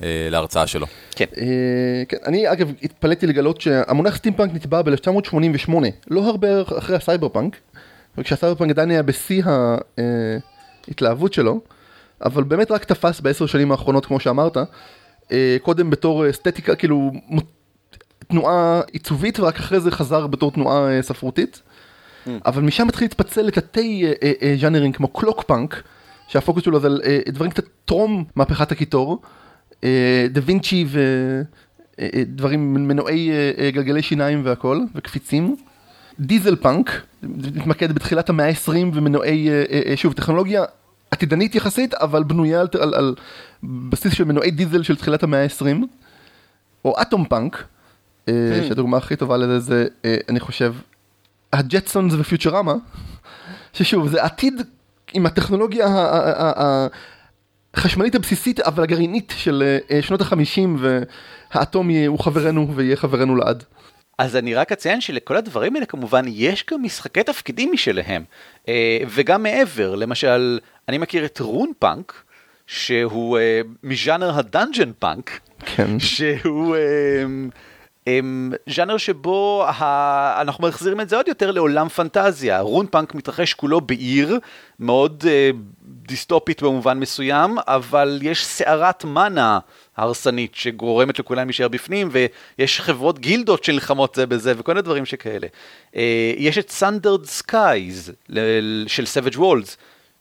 אה, להרצאה שלו. כן. אה, כן, אני אגב התפלאתי לגלות שהמונח סטימפאנק נטבע ב-1988, לא הרבה אחרי הסייבר פאנק, וכשהסייבר פאנק עדיין היה בשיא ההתלהבות שלו, אבל באמת רק תפס בעשר שנים האחרונות כמו שאמרת, אה, קודם בתור אסתטיקה, כאילו תנועה עיצובית ורק אחרי זה חזר בתור תנועה ספרותית. אבל משם התחיל להתפצל לתתי אה, אה, אה, ז'אנרים כמו קלוק פאנק, שהפוקוס שלו זה על דברים קצת טרום מהפכת הקיטור, דה וינצ'י ודברים, מנועי גלגלי שיניים והכל, וקפיצים. diesel punk, מתמקד בתחילת המאה ה-20 ומנועי, שוב, טכנולוגיה עתידנית יחסית, אבל בנויה על, על, על בסיס של מנועי דיזל של תחילת המאה ה-20. או atom punk, אה, שהדוגמה הכי טובה לזה זה, אני חושב, הג'טסונס ופיוצ'רמה, ששוב, זה עתיד עם הטכנולוגיה החשמלית הבסיסית, אבל הגרעינית של אה, שנות החמישים, והאטום יהיה- הוא חברנו ויהיה חברנו לעד. אז אני רק אציין שלכל הדברים האלה כמובן יש גם משחקי תפקידים משלהם, אה, וגם מעבר, למשל, אני מכיר את RunePunk, שהוא אה, מז'אנר ה dungeon punk, כן. שהוא ז'אנר שבו ה... אנחנו מחזירים את זה עוד יותר לעולם פנטזיה. RunePunk מתרחש כולו בעיר מאוד אה, דיסטופית במובן מסוים, אבל יש סערת מאנה הרסנית שגורמת לכולם להישאר בפנים, ויש חברות גילדות שנלחמות זה בזה וכל מיני דברים שכאלה. אה, יש את Sundered Skies של Savage Worlds.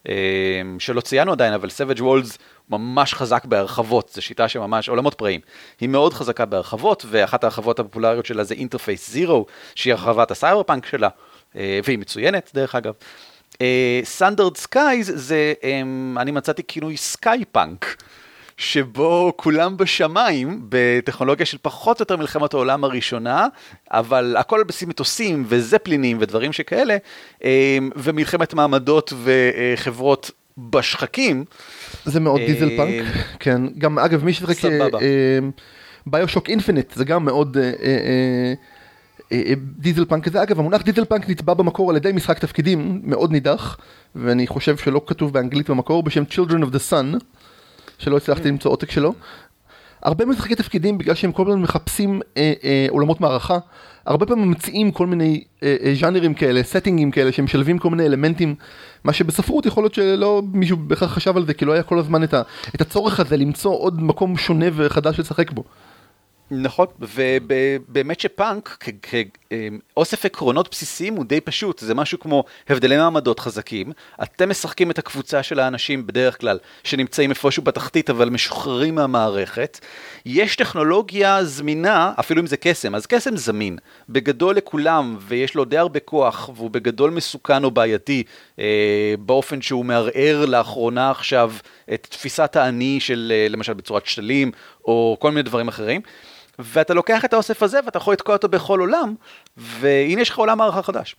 אה, שלא ציינו עדיין, אבל Savage Worlds ממש חזק בהרחבות, זו שיטה שממש, עולמות פראיים. היא מאוד חזקה בהרחבות, ואחת ההרחבות הפופולריות שלה זה Interface Zero, שהיא הרחבת הסייבר פאנק שלה, אה, והיא מצוינת דרך אגב. Sundered Skies זה, אה, אני מצאתי כינוי sky punk. שבו כולם בשמיים, בטכנולוגיה של פחות או יותר מלחמת העולם הראשונה, אבל הכל על בסיס מטוסים וזפלינים ודברים שכאלה, אה, ומלחמת מעמדות וחברות בשחקים. זה מאוד אה, diesel punk, כן. גם אגב מי ששיחק סבבה. BioShock Infinite זה גם מאוד אה, אה, אה, אה, diesel punk כזה. אגב המונח diesel punk נטבע במקור על ידי משחק תפקידים מאוד נידח, ואני חושב שלא כתוב באנגלית במקור, בשם Children of the Sun, שלא הצלחתי למצוא עותק שלו. הרבה משחקי תפקידים בגלל שהם כל הזמן מחפשים אה, אה, עולמות מערכה, הרבה פעמים ממציאים כל מיני אה, אה, ז'אנרים כאלה, סטינגים כאלה שמשלבים כל מיני אלמנטים, מה שבספרות יכול להיות שלא מישהו בהכרח חשב על זה, כי לא היה כל הזמן את, הצורך הזה למצוא עוד מקום שונה וחדש לשחק בו. נכון, ובאמת שפאנק כאוסף עקרונות בסיסיים הוא די פשוט, זה משהו כמו הבדלי מעמדות חזקים, אתם משחקים את הקבוצה של האנשים בדרך כלל שנמצאים איפשהו בתחתית אבל משוחררים מהמערכת, יש טכנולוגיה זמינה, אפילו אם זה קסם, אז קסם זמין, בגדול לכולם ויש לו די הרבה כוח והוא בגדול מסוכן או בעייתי אה, באופן שהוא מערער לאחרונה עכשיו את תפיסת האני של אה, למשל בצורת שתלים או כל מיני דברים אחרים. ואתה לוקח את האוסף הזה ואתה יכול לתקוע אותו בכל עולם, והנה יש לך עולם מערכה חדש.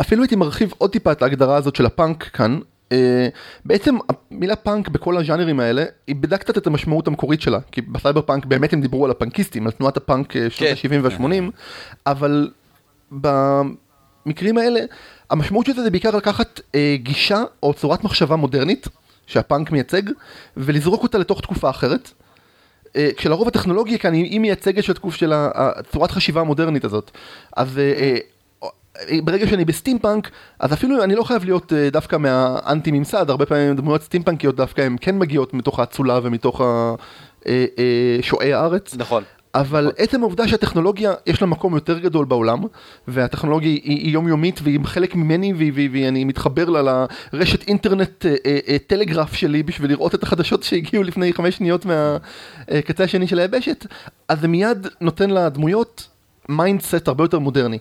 אפילו הייתי מרחיב עוד טיפה את ההגדרה הזאת של הפאנק כאן. Uh, בעצם המילה פאנק בכל הז'אנרים האלה איבדה קצת את המשמעות המקורית שלה כי בסייבר פאנק באמת הם דיברו על הפאנקיסטים על תנועת הפאנק אה, שנות כן. ה-70 וה-80 אבל במקרים האלה המשמעות של זה זה בעיקר לקחת uh, גישה או צורת מחשבה מודרנית שהפאנק מייצג ולזרוק אותה לתוך תקופה אחרת. אה, כשלרוב הטכנולוגיה כאן היא מייצגת של של הצורת חשיבה המודרנית הזאת. אז אה, אה, ברגע שאני בסטימפאנק, אז אפילו אני לא חייב להיות דווקא מהאנטי ממסד, הרבה פעמים דמויות סטימפאנקיות דווקא הן כן מגיעות מתוך האצולה ומתוך ה- אה, אה, שועי הארץ. נכון. אבל עצם העובדה שהטכנולוגיה יש לה מקום יותר גדול בעולם, והטכנולוגיה היא, היא יומיומית והיא חלק ממני ואני מתחבר לה לרשת אינטרנט אה, אה, אה, טלגרף שלי בשביל לראות את החדשות שהגיעו לפני חמש שניות מהקצה השני של היבשת, אז זה מיד נותן לדמויות mindset הרבה יותר מודרני.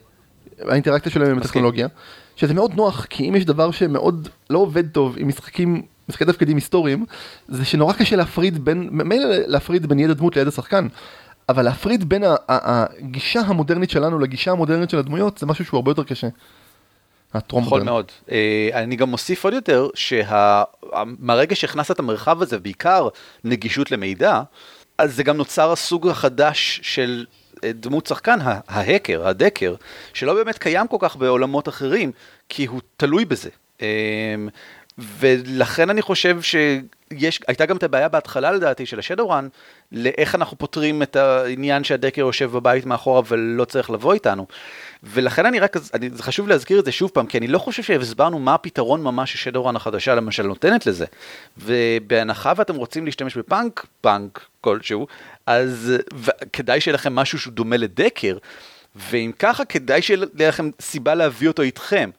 האינטראקציה שלהם עם הטכנולוגיה, שזה מאוד נוח, כי אם יש דבר שמאוד לא עובד טוב עם משחקים, משחקי תפקידים היסטוריים, זה שנורא קשה להפריד בין, מילא להפריד בין ידע דמות לידע שחקן, אבל להפריד בין הגישה המודרנית שלנו לגישה המודרנית של הדמויות, זה משהו שהוא הרבה יותר קשה. הטרום נכון מאוד. אה, אני גם מוסיף עוד יותר, שמהרגע שהכנסת את המרחב הזה, בעיקר נגישות למידע, אז זה גם נוצר הסוג החדש של דמות שחקן, ההקר, הדקר, שלא באמת קיים כל כך בעולמות אחרים, כי הוא תלוי בזה. ולכן אני חושב שיש, הייתה גם את הבעיה בהתחלה לדעתי של השדורן, לאיך אנחנו פותרים את העניין שהדקר יושב בבית מאחורה ולא צריך לבוא איתנו. ולכן אני רק, אני, זה חשוב להזכיר את זה שוב פעם, כי אני לא חושב שהסברנו מה הפתרון ממש ששדורן החדשה למשל נותנת לזה. ובהנחה ואתם רוצים להשתמש בפאנק, פאנק כלשהו, אז כדאי שיהיה לכם משהו שהוא דומה לדקר, ואם ככה כדאי שיהיה לכם סיבה להביא אותו איתכם.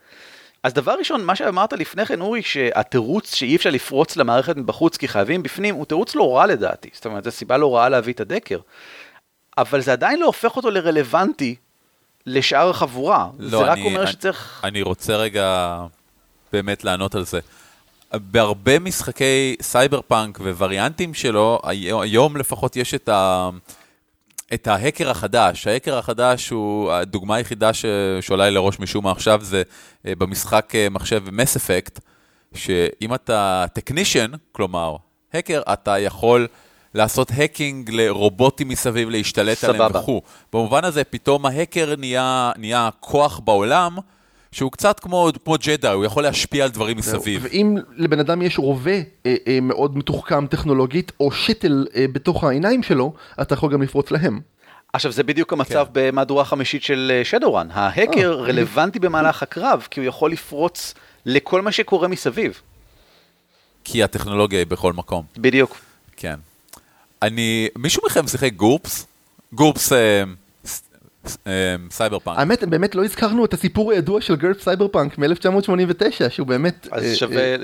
אז דבר ראשון, מה שאמרת לפני כן, אורי, שהתירוץ שאי אפשר לפרוץ למערכת מבחוץ כי חייבים בפנים, הוא תירוץ לא רע לדעתי. זאת אומרת, זו סיבה לא רעה להביא את הדקר. אבל זה עדיין לא הופך אותו לרלוונטי לשאר החבורה. לא, זה רק אני, אומר אני, שצריך... אני רוצה רגע באמת לענות על זה. בהרבה משחקי סייבר פאנק ווריאנטים שלו, היום לפחות יש את, ה... את ההקר החדש. ההקר החדש הוא, הדוגמה היחידה. שעולה לי לראש משום מה עכשיו זה אה, במשחק אה, מחשב Mass Effect, שאם אתה technician, כלומר, הקר, אתה יכול... לעשות hacking לרובוטים מסביב, להשתלט סבבה. עליהם וכו'. במובן הזה, פתאום ההקר נהיה, נהיה כוח בעולם, שהוא קצת כמו, כמו ג'דה, הוא יכול להשפיע על דברים מסביב. ואם לבן אדם יש רובה אה, אה, מאוד מתוחכם טכנולוגית, או שתל אה, בתוך העיניים שלו, אתה יכול גם לפרוץ להם. עכשיו זה בדיוק המצב כן. במהדורה חמישית של שדורן, אה, ההקר אה, רלוונטי במהלך הקרב, כי הוא יכול לפרוץ לכל מה שקורה מסביב. כי הטכנולוגיה היא בכל מקום. בדיוק. כן. אני, מישהו מכם שיחק GURPS? GURPS אה, אה, סייבר פאנק. האמת, באמת לא הזכרנו את הסיפור הידוע של GURPS Cyberpunk מ-1989, שהוא באמת... אז אה,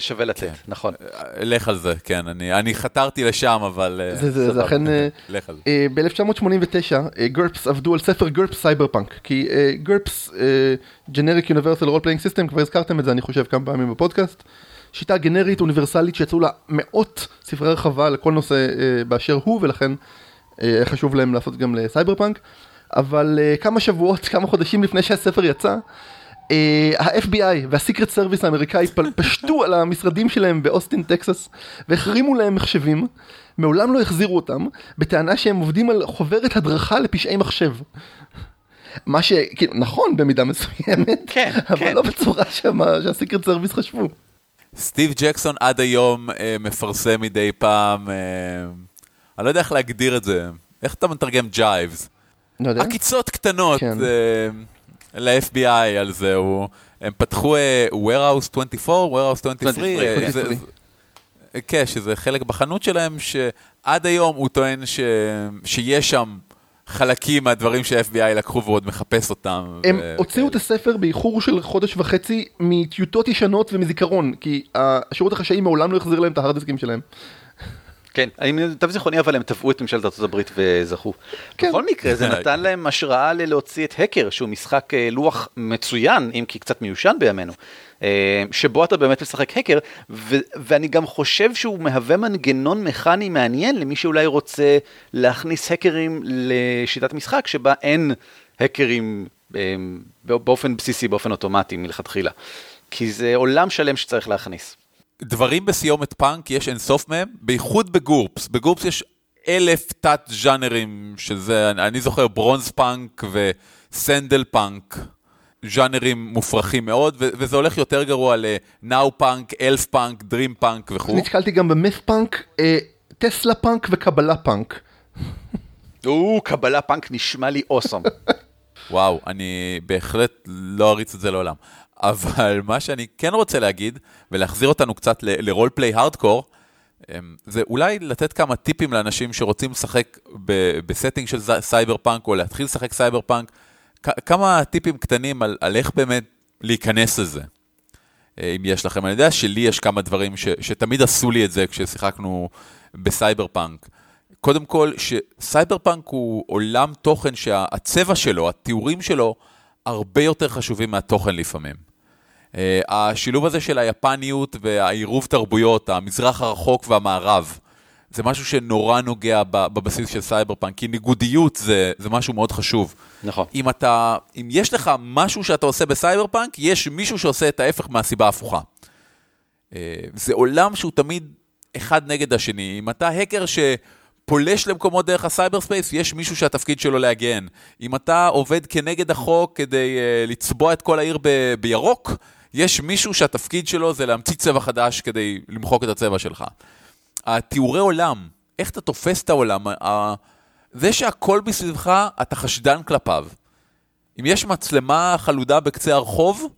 שווה, אה, לתת, כן. נכון. אה, לך על זה, כן, אני, אני חתרתי לשם, אבל... זה, זה, זה אכן... [LAUGHS] לך על זה. ב-1989, GURPS עבדו על ספר GURPS Cyberpunk, כי GURPS, Generic Universal Role Playing System, כבר הזכרתם את זה, אני חושב, כמה פעמים בפודקאסט. שיטה גנרית אוניברסלית שיצאו לה מאות ספרי הרחבה לכל נושא באשר הוא ולכן חשוב להם לעשות גם לסייבר פאנק אבל אה, כמה שבועות, כמה חודשים לפני שהספר יצא אה, ה-FBI וה-Secret Service האמריקאי [LAUGHS] פשטו על המשרדים שלהם באוסטין טקסס והחרימו להם מחשבים מעולם לא החזירו אותם בטענה שהם עובדים על חוברת הדרכה לפשעי מחשב מה שכאילו נכון במידה מסוימת, [LAUGHS] כן, אבל כן. לא בצורה שה-Secret Service חשבו. סטיב ג'קסון עד היום אה, מפרסם מדי פעם, אה, אני לא יודע איך להגדיר את זה, איך אתה מתרגם ג'ייבס? לא יודע. עקיצות קטנות כן. אה, ל-FBI על זה, הוא, הם פתחו אה, warehouse 24, warehouse 23, 23. אה, זה, כן, שזה חלק בחנות שלהם, שעד היום הוא טוען ש, שיש שם חלקים מהדברים שה-FBI לקחו והוא עוד מחפש אותם. הם ו... הוציאו את הספר באיחור של חודש וחצי מטיוטות ישנות ומזיכרון, כי השירות החשאי מעולם לא החזיר להם את ההרדיסקים שלהם. כן, אני למיטב זיכרוני אבל הם תבעו את ממשלת ארצות הברית וזכו. כן. בכל מקרה זה [LAUGHS] נתן להם השראה ללהוציא את הקר, שהוא משחק אה, לוח מצוין, אם כי קצת מיושן בימינו. אה, שבו אתה באמת משחק האקר, ו- ואני גם חושב שהוא מהווה מנגנון מכני מעניין למי שאולי רוצה להכניס האקרים לשיטת משחק שבה אין האקרים אה, באופן בסיסי, באופן אוטומטי מלכתחילה. כי זה עולם שלם שצריך להכניס. דברים בסיומת פאנק יש אינסוף מהם, בייחוד ב-GURPS. ב-GURPS יש אלף תת-ז'אנרים של זה, אני זוכר bronze punk ו-sandal punk. ז'אנרים מופרכים מאוד, וזה הולך יותר גרוע ל-now punk, elf punk, dream punk וכו'. נתקלתי גם במף פאנק, אה, טסלה פאנק וקבלה פאנק. או, קבלה פאנק נשמע לי awesome. [LAUGHS] וואו, אני בהחלט לא אריץ את זה לעולם. אבל מה שאני כן רוצה להגיד, ולהחזיר אותנו קצת ל-role play hardcore, זה אולי לתת כמה טיפים לאנשים שרוצים לשחק ב-setting של סייבר פאנק, או להתחיל לשחק סייבר פאנק, כמה טיפים קטנים על, על איך באמת להיכנס לזה. אה, אם יש לכם, אני יודע שלי יש כמה דברים ש, שתמיד עשו לי את זה כששיחקנו בסייבר פאנק. קודם כל, שסייבר פאנק הוא עולם תוכן שהצבע שלו, התיאורים שלו, הרבה יותר חשובים מהתוכן לפעמים. אה, השילוב הזה של היפניות והעירוב תרבויות, המזרח הרחוק והמערב, זה משהו שנורא נוגע בבסיס של סייבר פאנק, כי ניגודיות זה, זה משהו מאוד חשוב. נכון. אם אתה, אם יש לך משהו שאתה עושה בסייבר פאנק, יש מישהו שעושה את ההפך מהסיבה ההפוכה. אה, זה עולם שהוא תמיד אחד נגד השני. אם אתה האקר ש... פולש למקומות דרך ה-cyberspace, יש מישהו שהתפקיד שלו להגן. אם אתה עובד כנגד החוק כדי אה, לצבוע את כל העיר ב- בירוק, יש מישהו שהתפקיד שלו זה להמציא צבע חדש כדי למחוק את הצבע שלך. התיאורי עולם, איך אתה תופס את העולם, זה שהכל מסביבך, אתה חשדן כלפיו. אם יש מצלמה חלודה בקצה הרחוב,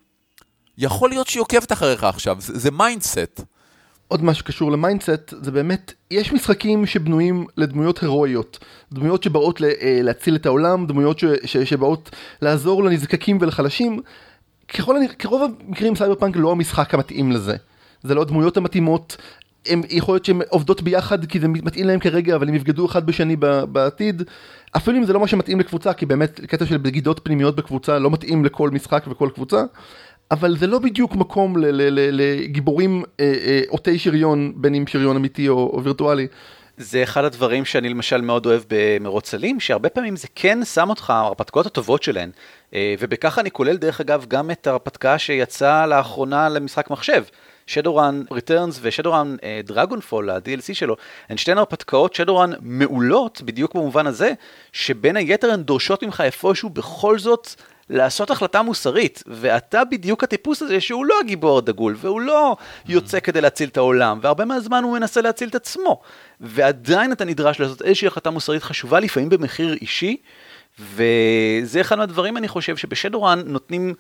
יכול להיות שהיא עוקבת אחריך עכשיו, זה mindset. עוד משהו שקשור ל-mindset, זה באמת, יש משחקים שבנויים לדמויות הירואיות. דמויות שבאות אה, להציל את העולם, דמויות ש, ש, שבאות לעזור לנזקקים ולחלשים. ככל הנראה, כרוב המקרים סייבר פאנק לא המשחק המתאים לזה. זה לא הדמויות המתאימות, הם, יכול להיות שהן עובדות ביחד כי זה מתאים להם כרגע, אבל הם יבגדו אחד בשני בעתיד. אפילו אם זה לא מה שמתאים לקבוצה, כי באמת קטע של בגידות פנימיות בקבוצה לא מתאים לכל משחק וכל קבוצה. אבל זה לא בדיוק מקום לגיבורים עוטי אה, אה, שריון, בין אם שריון אמיתי או, או וירטואלי. זה אחד הדברים שאני למשל מאוד אוהב במרוץ צללים, שהרבה פעמים זה כן שם אותך, ההרפתקאות הטובות שלהן, ובכך אני כולל דרך אגב גם את ההרפתקה שיצאה לאחרונה למשחק מחשב. Shadowrun Returns ו-Shadowrun Dragonfall, ה-DLC שלו, הן שתיהן הרפתקאות Shadowrun מעולות, בדיוק במובן הזה, שבין היתר הן דורשות ממך איפשהו בכל זאת לעשות החלטה מוסרית, ואתה בדיוק הטיפוס הזה שהוא לא הגיבור הדגול, והוא לא יוצא כדי להציל את העולם, והרבה מהזמן הוא מנסה להציל את עצמו, ועדיין אתה נדרש לעשות איזושהי החלטה מוסרית חשובה, לפעמים במחיר אישי, וזה אחד מהדברים, אני חושב, שבשדורן נותנים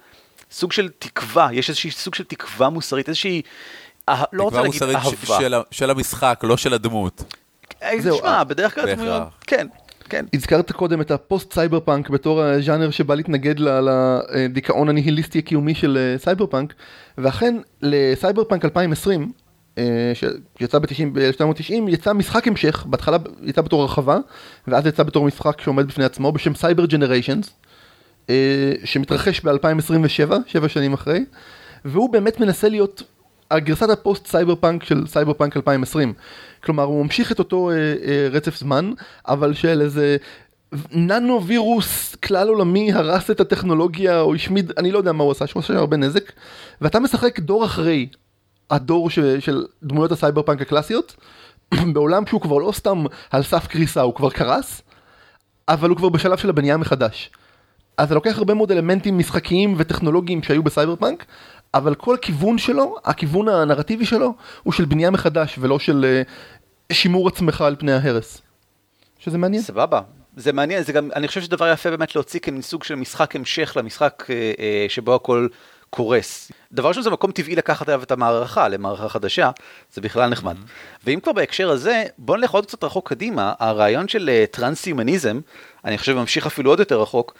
סוג של תקווה, יש איזושהי סוג של תקווה מוסרית, איזושהי, אה, לא רוצה להגיד אהבה. תקווה מוסרית של, של המשחק, לא של הדמות. אה, תשמע, בדרך כלל דמויות, כן, כן. הזכרת קודם את הפוסט סייבר פאנק בתור הז'אנר שבא להתנגד לדיכאון הניהיליסטי הקיומי של אה, סייבר פאנק, ואכן לסייבר פאנק 2020, שיצא ב-1990, יצא משחק המשך, בהתחלה יצא בתור הרחבה, ואז יצא בתור משחק שעומד בפני עצמו בשם Cyber Generations, שמתרחש ב-2027, שבע שנים אחרי, והוא באמת מנסה להיות הגרסת הפוסט סייבר פאנק של סייבר פאנק 2020. כלומר הוא ממשיך את אותו אה, אה, רצף זמן, אבל של איזה ננו וירוס כלל עולמי הרס את הטכנולוגיה או השמיד, אני לא יודע מה הוא עשה, שהוא עושה הרבה נזק, ואתה משחק דור אחרי הדור ש, של דמויות הסייבר פאנק הקלאסיות, [CLEARS THROAT] בעולם שהוא כבר לא סתם על סף קריסה, הוא כבר קרס, אבל הוא כבר בשלב של הבנייה מחדש. אז זה לוקח הרבה מאוד אלמנטים משחקיים וטכנולוגיים שהיו בסייבר פאנק, אבל כל הכיוון שלו, הכיוון הנרטיבי שלו, הוא של בנייה מחדש ולא של uh, שימור עצמך על פני ההרס. שזה מעניין. סבבה. זה מעניין, זה גם, אני חושב שזה דבר יפה באמת להוציא כמין סוג של משחק המשך למשחק uh, uh, שבו הכל קורס. דבר ראשון זה מקום טבעי לקחת אליו את המערכה למערכה חדשה, זה בכלל נחמד. Mm-hmm. ואם כבר בהקשר הזה, בוא נלך עוד קצת רחוק קדימה, הרעיון של טרנס-יומניזם, אני חושב ממשיך אפילו עוד יותר רחוק, אה,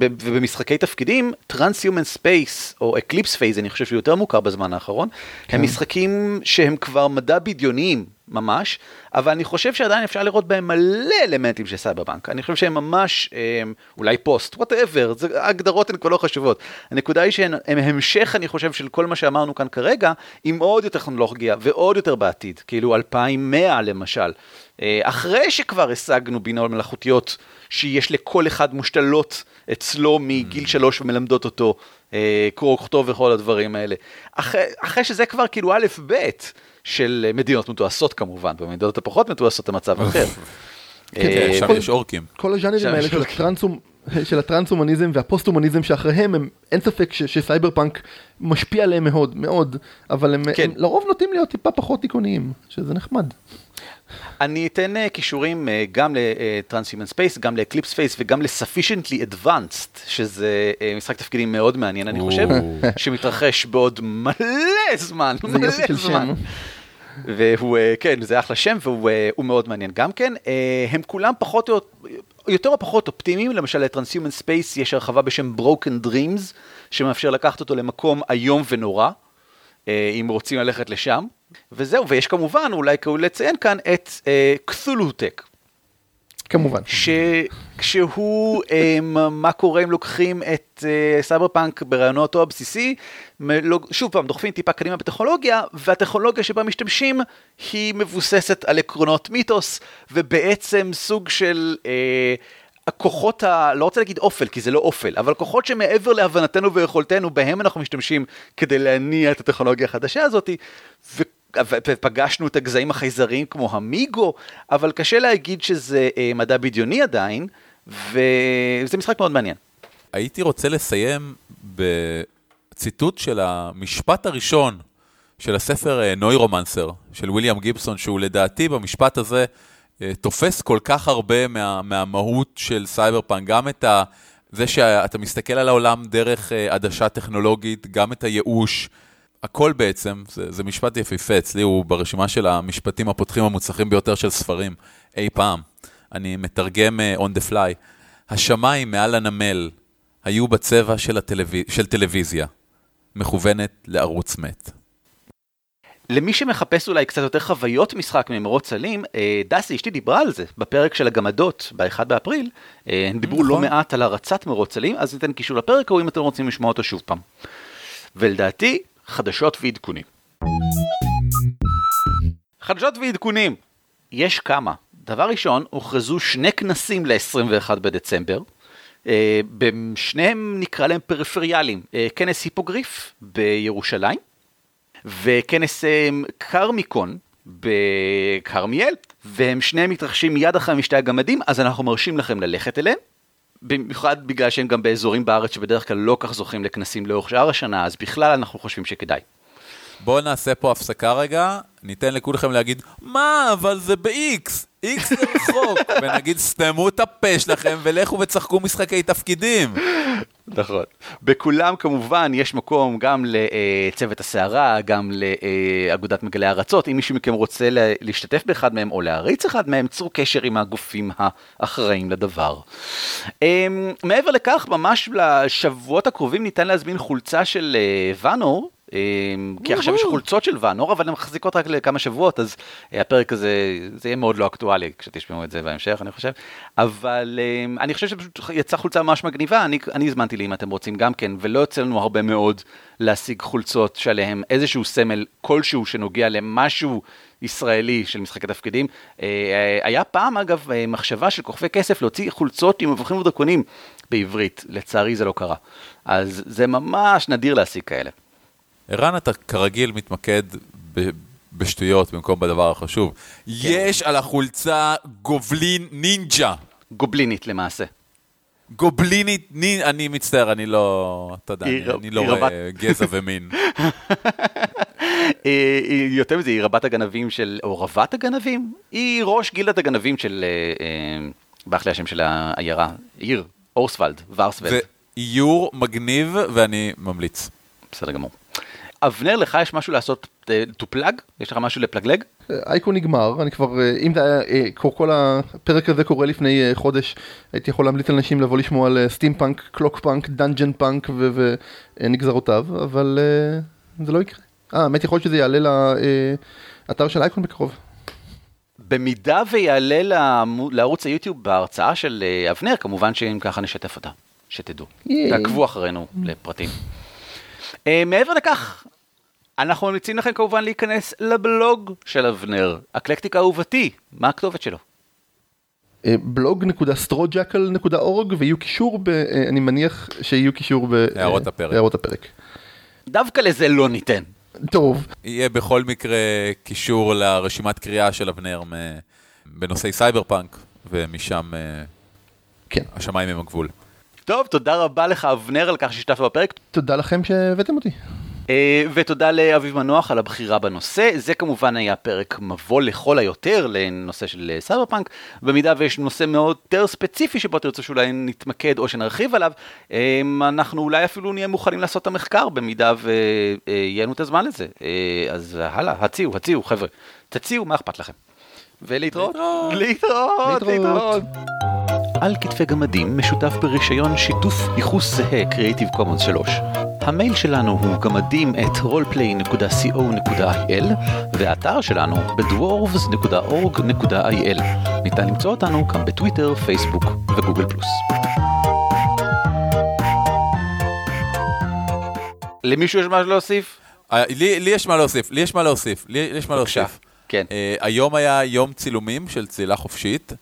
ובמשחקי תפקידים, Trans-Human Space או Eclipse Phase, אני חושב שהוא יותר מוכר בזמן האחרון, כן. הם משחקים שהם כבר מדע בדיוניים ממש, אבל אני חושב שעדיין אפשר לראות בהם מלא אלמנטים של סייבר פאנק. אני חושב שהם ממש, הם, אה, אולי פוסט, whatever, ההגדרות הן כבר לא חשובות. הנקודה היא שהם המשך, אני חושב, של כל מה שאמרנו כאן כרגע, עם עוד יותר טכנולוגיה ועוד יותר בעתיד, כאילו 2100 למשל. אה, אחרי שכבר השגנו בינות מלאכותיות שיש לכל אחד מושתלות אצלו מגיל mm. שלוש ומלמדות אותו אה, קרוא וכתוב וכל הדברים האלה. אחרי, אחרי שזה כבר כאילו א' ב' של מדינות מתועשות כמובן, במדינות הפחות מתועשות המצב אחר. כן, כן, אה, שם יש אורקים. כל הז'אנרים האלה של הטרנסום, של הטרנס-הומניזם והפוסט-הומניזם שאחריהם הם, אין ספק ש, שסייבר פאנק משפיע עליהם מאוד, מאוד, אבל הם, כן. הם לרוב נוטים להיות טיפה פחות דיכאוניים, שזה נחמד. אני אתן uh, כישורים uh, גם ל-Transhuman Space, גם ל-Eclipse Space וגם ל-Sufficiently Advanced, שזה משחק תפקידים מאוד מעניין, אני חושב, שמתרחש בעוד מלא זמן, מלא זמן. והוא, אה, כן, זה אחלה שם והוא אה, מאוד מעניין גם כן. אה, הם כולם פחות או יותר או פחות אופטימיים, למשל ל-Transhuman Space יש הרחבה בשם Broken Dreams, שמאפשר לקחת אותו למקום איום ונורא, אם רוצים ללכת לשם. וזהו, ויש כמובן, אולי כדאי לציין כאן, את CthulhuTech. כמובן. כשהוא, מה קורה אם לוקחים את סייבר פאנק ברעיונו הבסיסי, לא, שוב פעם, דוחפים טיפה קדימה בטכנולוגיה, והטכנולוגיה שבה משתמשים היא מבוססת על עקרונות מיתוס, ובעצם סוג של... אה, הכוחות ה... לא רוצה להגיד אופל, כי זה לא אופל, אבל כוחות שמעבר להבנתנו ויכולתנו, בהם אנחנו משתמשים כדי להניע את הטכנולוגיה החדשה הזאת, ו... ופגשנו את הגזעים החייזריים כמו המיגו, אבל קשה להגיד שזה אה, מדע בדיוני עדיין, וזה משחק מאוד מעניין. הייתי רוצה לסיים בציטוט של המשפט הראשון של הספר נוירומנסר, אה, של ויליאם גיבסון, שהוא לדעתי במשפט הזה תופס כל כך הרבה מה, מהמהות של סייבר פאנק, גם את ה... זה שאתה מסתכל על העולם דרך אה, עדשה טכנולוגית, גם את הייאוש, הכל בעצם, זה, זה משפט יפהפה, אצלי הוא ברשימה של המשפטים הפותחים המוצלחים ביותר של ספרים אי פעם. אני מתרגם uh, on the fly. השמיים מעל הנמל היו בצבע של, הטלו... של טלוויזיה, מכוונת לערוץ מת. למי שמחפש אולי קצת יותר חוויות משחק ממרוץ אלים, אה, דסי אשתי דיברה על זה בפרק של הגמדות ב-1 באפריל, אה, הם דיברו לא נכון. מעט על הרצת מרוץ אלים, אז ניתן קישור לפרק או אם אתם רוצים לשמוע אותו שוב פעם. ולדעתי, חדשות ועדכונים. חדשות ועדכונים, יש כמה. דבר ראשון, הוכרזו שני כנסים ל-21 בדצמבר. אה, שניהם נקרא להם פריפריאליים, אה, כנס היפוגריף בירושלים, וכנס אה, קרמיקון בכרמיאל, והם שניהם מתרחשים מיד אחרי משתי הגמדים, אז אנחנו מרשים לכם ללכת אליהם. במיוחד בגלל שהם גם באזורים בארץ שבדרך כלל לא כך זוכים לכנסים לאורך שאר השנה, אז בכלל אנחנו חושבים שכדאי. בואו נעשה פה הפסקה רגע, ניתן לכולכם להגיד, מה, אבל זה ב-X, X זה רחוק, [LAUGHS] ונגיד, סתמו את הפה שלכם ולכו וצחקו משחקי תפקידים. נכון. בכולם כמובן יש מקום גם לצוות הסערה, גם לאגודת מגלי הארצות. אם מישהו מכם רוצה להשתתף באחד מהם או להריץ אחד מהם, צרו קשר עם הגופים האחראים לדבר. אמ, מעבר לכך, ממש לשבועות הקרובים ניתן להזמין חולצה של ואנור. אמ, כי עכשיו יש חולצות של ואנור, אבל הן מחזיקות רק לכמה שבועות, אז אה, הפרק הזה, זה יהיה מאוד לא אקטואלי כשתשמעו את זה בהמשך, אני חושב. אבל אמ, אני חושב שפשוט יצאה חולצה ממש מגניבה, אני, אני הזמנתי לי אם אתם רוצים גם כן, ולא יוצא לנו הרבה מאוד להשיג חולצות שעליהן איזשהו סמל כלשהו שנוגע למשהו ישראלי של משחקי תפקידים. אה, אה, היה פעם, אגב, מחשבה של כוכבי כסף להוציא חולצות עם מבוכים ודרקונים בעברית, לצערי זה לא קרה. אז זה ממש נדיר להשיג כאלה. ערן, אתה כרגיל מתמקד ב... בשטויות במקום בדבר החשוב. כן. יש על החולצה גובלין נינג'ה. גובלינית למעשה. גובלינית, נין, אני מצטער, אני לא, אתה יודע, אני, אני לא רואה רבת... גזע ומין. [LAUGHS] יותר מזה, היא רבת הגנבים של, או רבת הגנבים? היא ראש גילדת הגנבים של, אה, אה, ברח לי השם של העיירה, עיר, אורסוולד, ורסוולד. זה איור מגניב ואני ממליץ. בסדר גמור. אבנר, לך יש משהו לעשות to plug? יש לך משהו לפלגג? אייקון נגמר, אני כבר, אה, אם זה היה, אה, כל הפרק הזה קורה לפני אה, חודש, הייתי יכול להמליץ לאנשים לבוא לשמוע על steampunk, clockpunk, dungeonpunk ונגזרותיו, אבל זה לא יקרה. אה, האמת יכול להיות שזה יעלה לאתר של אייקון בקרוב. במידה ויעלה לערוץ היוטיוב בהרצאה של אבנר, כמובן שאם ככה נשתף אותה, שתדעו. תעקבו אחרינו לפרטים. מעבר לכך, אנחנו ממליצים לכם כמובן להיכנס לבלוג של אבנר, אקלקטיקה אהובתי, מה הכתובת שלו? blog.strojackel.org ויהיו קישור, ב, אה, אני מניח שיהיו קישור בהערות הפרק. הערות הפרק. דווקא לזה לא ניתן. טוב. יהיה בכל מקרה קישור לרשימת קריאה של אבנר בנושאי סייבר פאנק, ומשם אה, כן. השמיים הם הגבול. טוב, תודה רבה לך אבנר על כך ששיתפת בפרק. תודה לכם שהבאתם אותי. אה, ותודה לאביב מנוח על הבחירה בנושא. זה כמובן היה פרק מבוא לכל היותר לנושא של אה, סייבר פאנק. במידה ויש נושא מאוד יותר ספציפי שבו תרצו שאולי נתמקד או שנרחיב עליו, אה, אנחנו אולי אפילו נהיה מוכנים לעשות את המחקר במידה ויהיה לנו את הזמן לזה. אה, אז הלאה, הציעו, הציעו, חבר'ה. תציעו, מה אכפת לכם? ולהתראות. להתראות, להתראות. על כתפי גמדים משותף ברישיון שיתוף ייחוס זהה Creative Commons 3. המייל שלנו הוא גמדים את roleplay.co.il והאתר שלנו בדוורבס.org.il. ניתן למצוא אותנו גם בטוויטר, פייסבוק וגוגל פלוס. למישהו יש משהו להוסיף? אה, לי לי יש מה להוסיף, לי יש מה להוסיף, לי יש מה. להוסיף. כן. אה, היום היה יום צילומים של צלילה חופשית,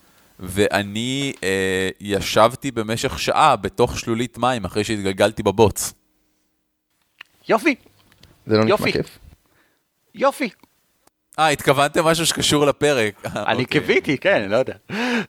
ואני אה, ישבתי במשך שעה בתוך שלולית מים אחרי שהתגלגלתי בבוץ. יופי, זה לא נשמע יופי. כיף. יופי. אה, התכוונתם משהו שקשור לפרק. אני אוקיי. קיוויתי, כן, לא יודע.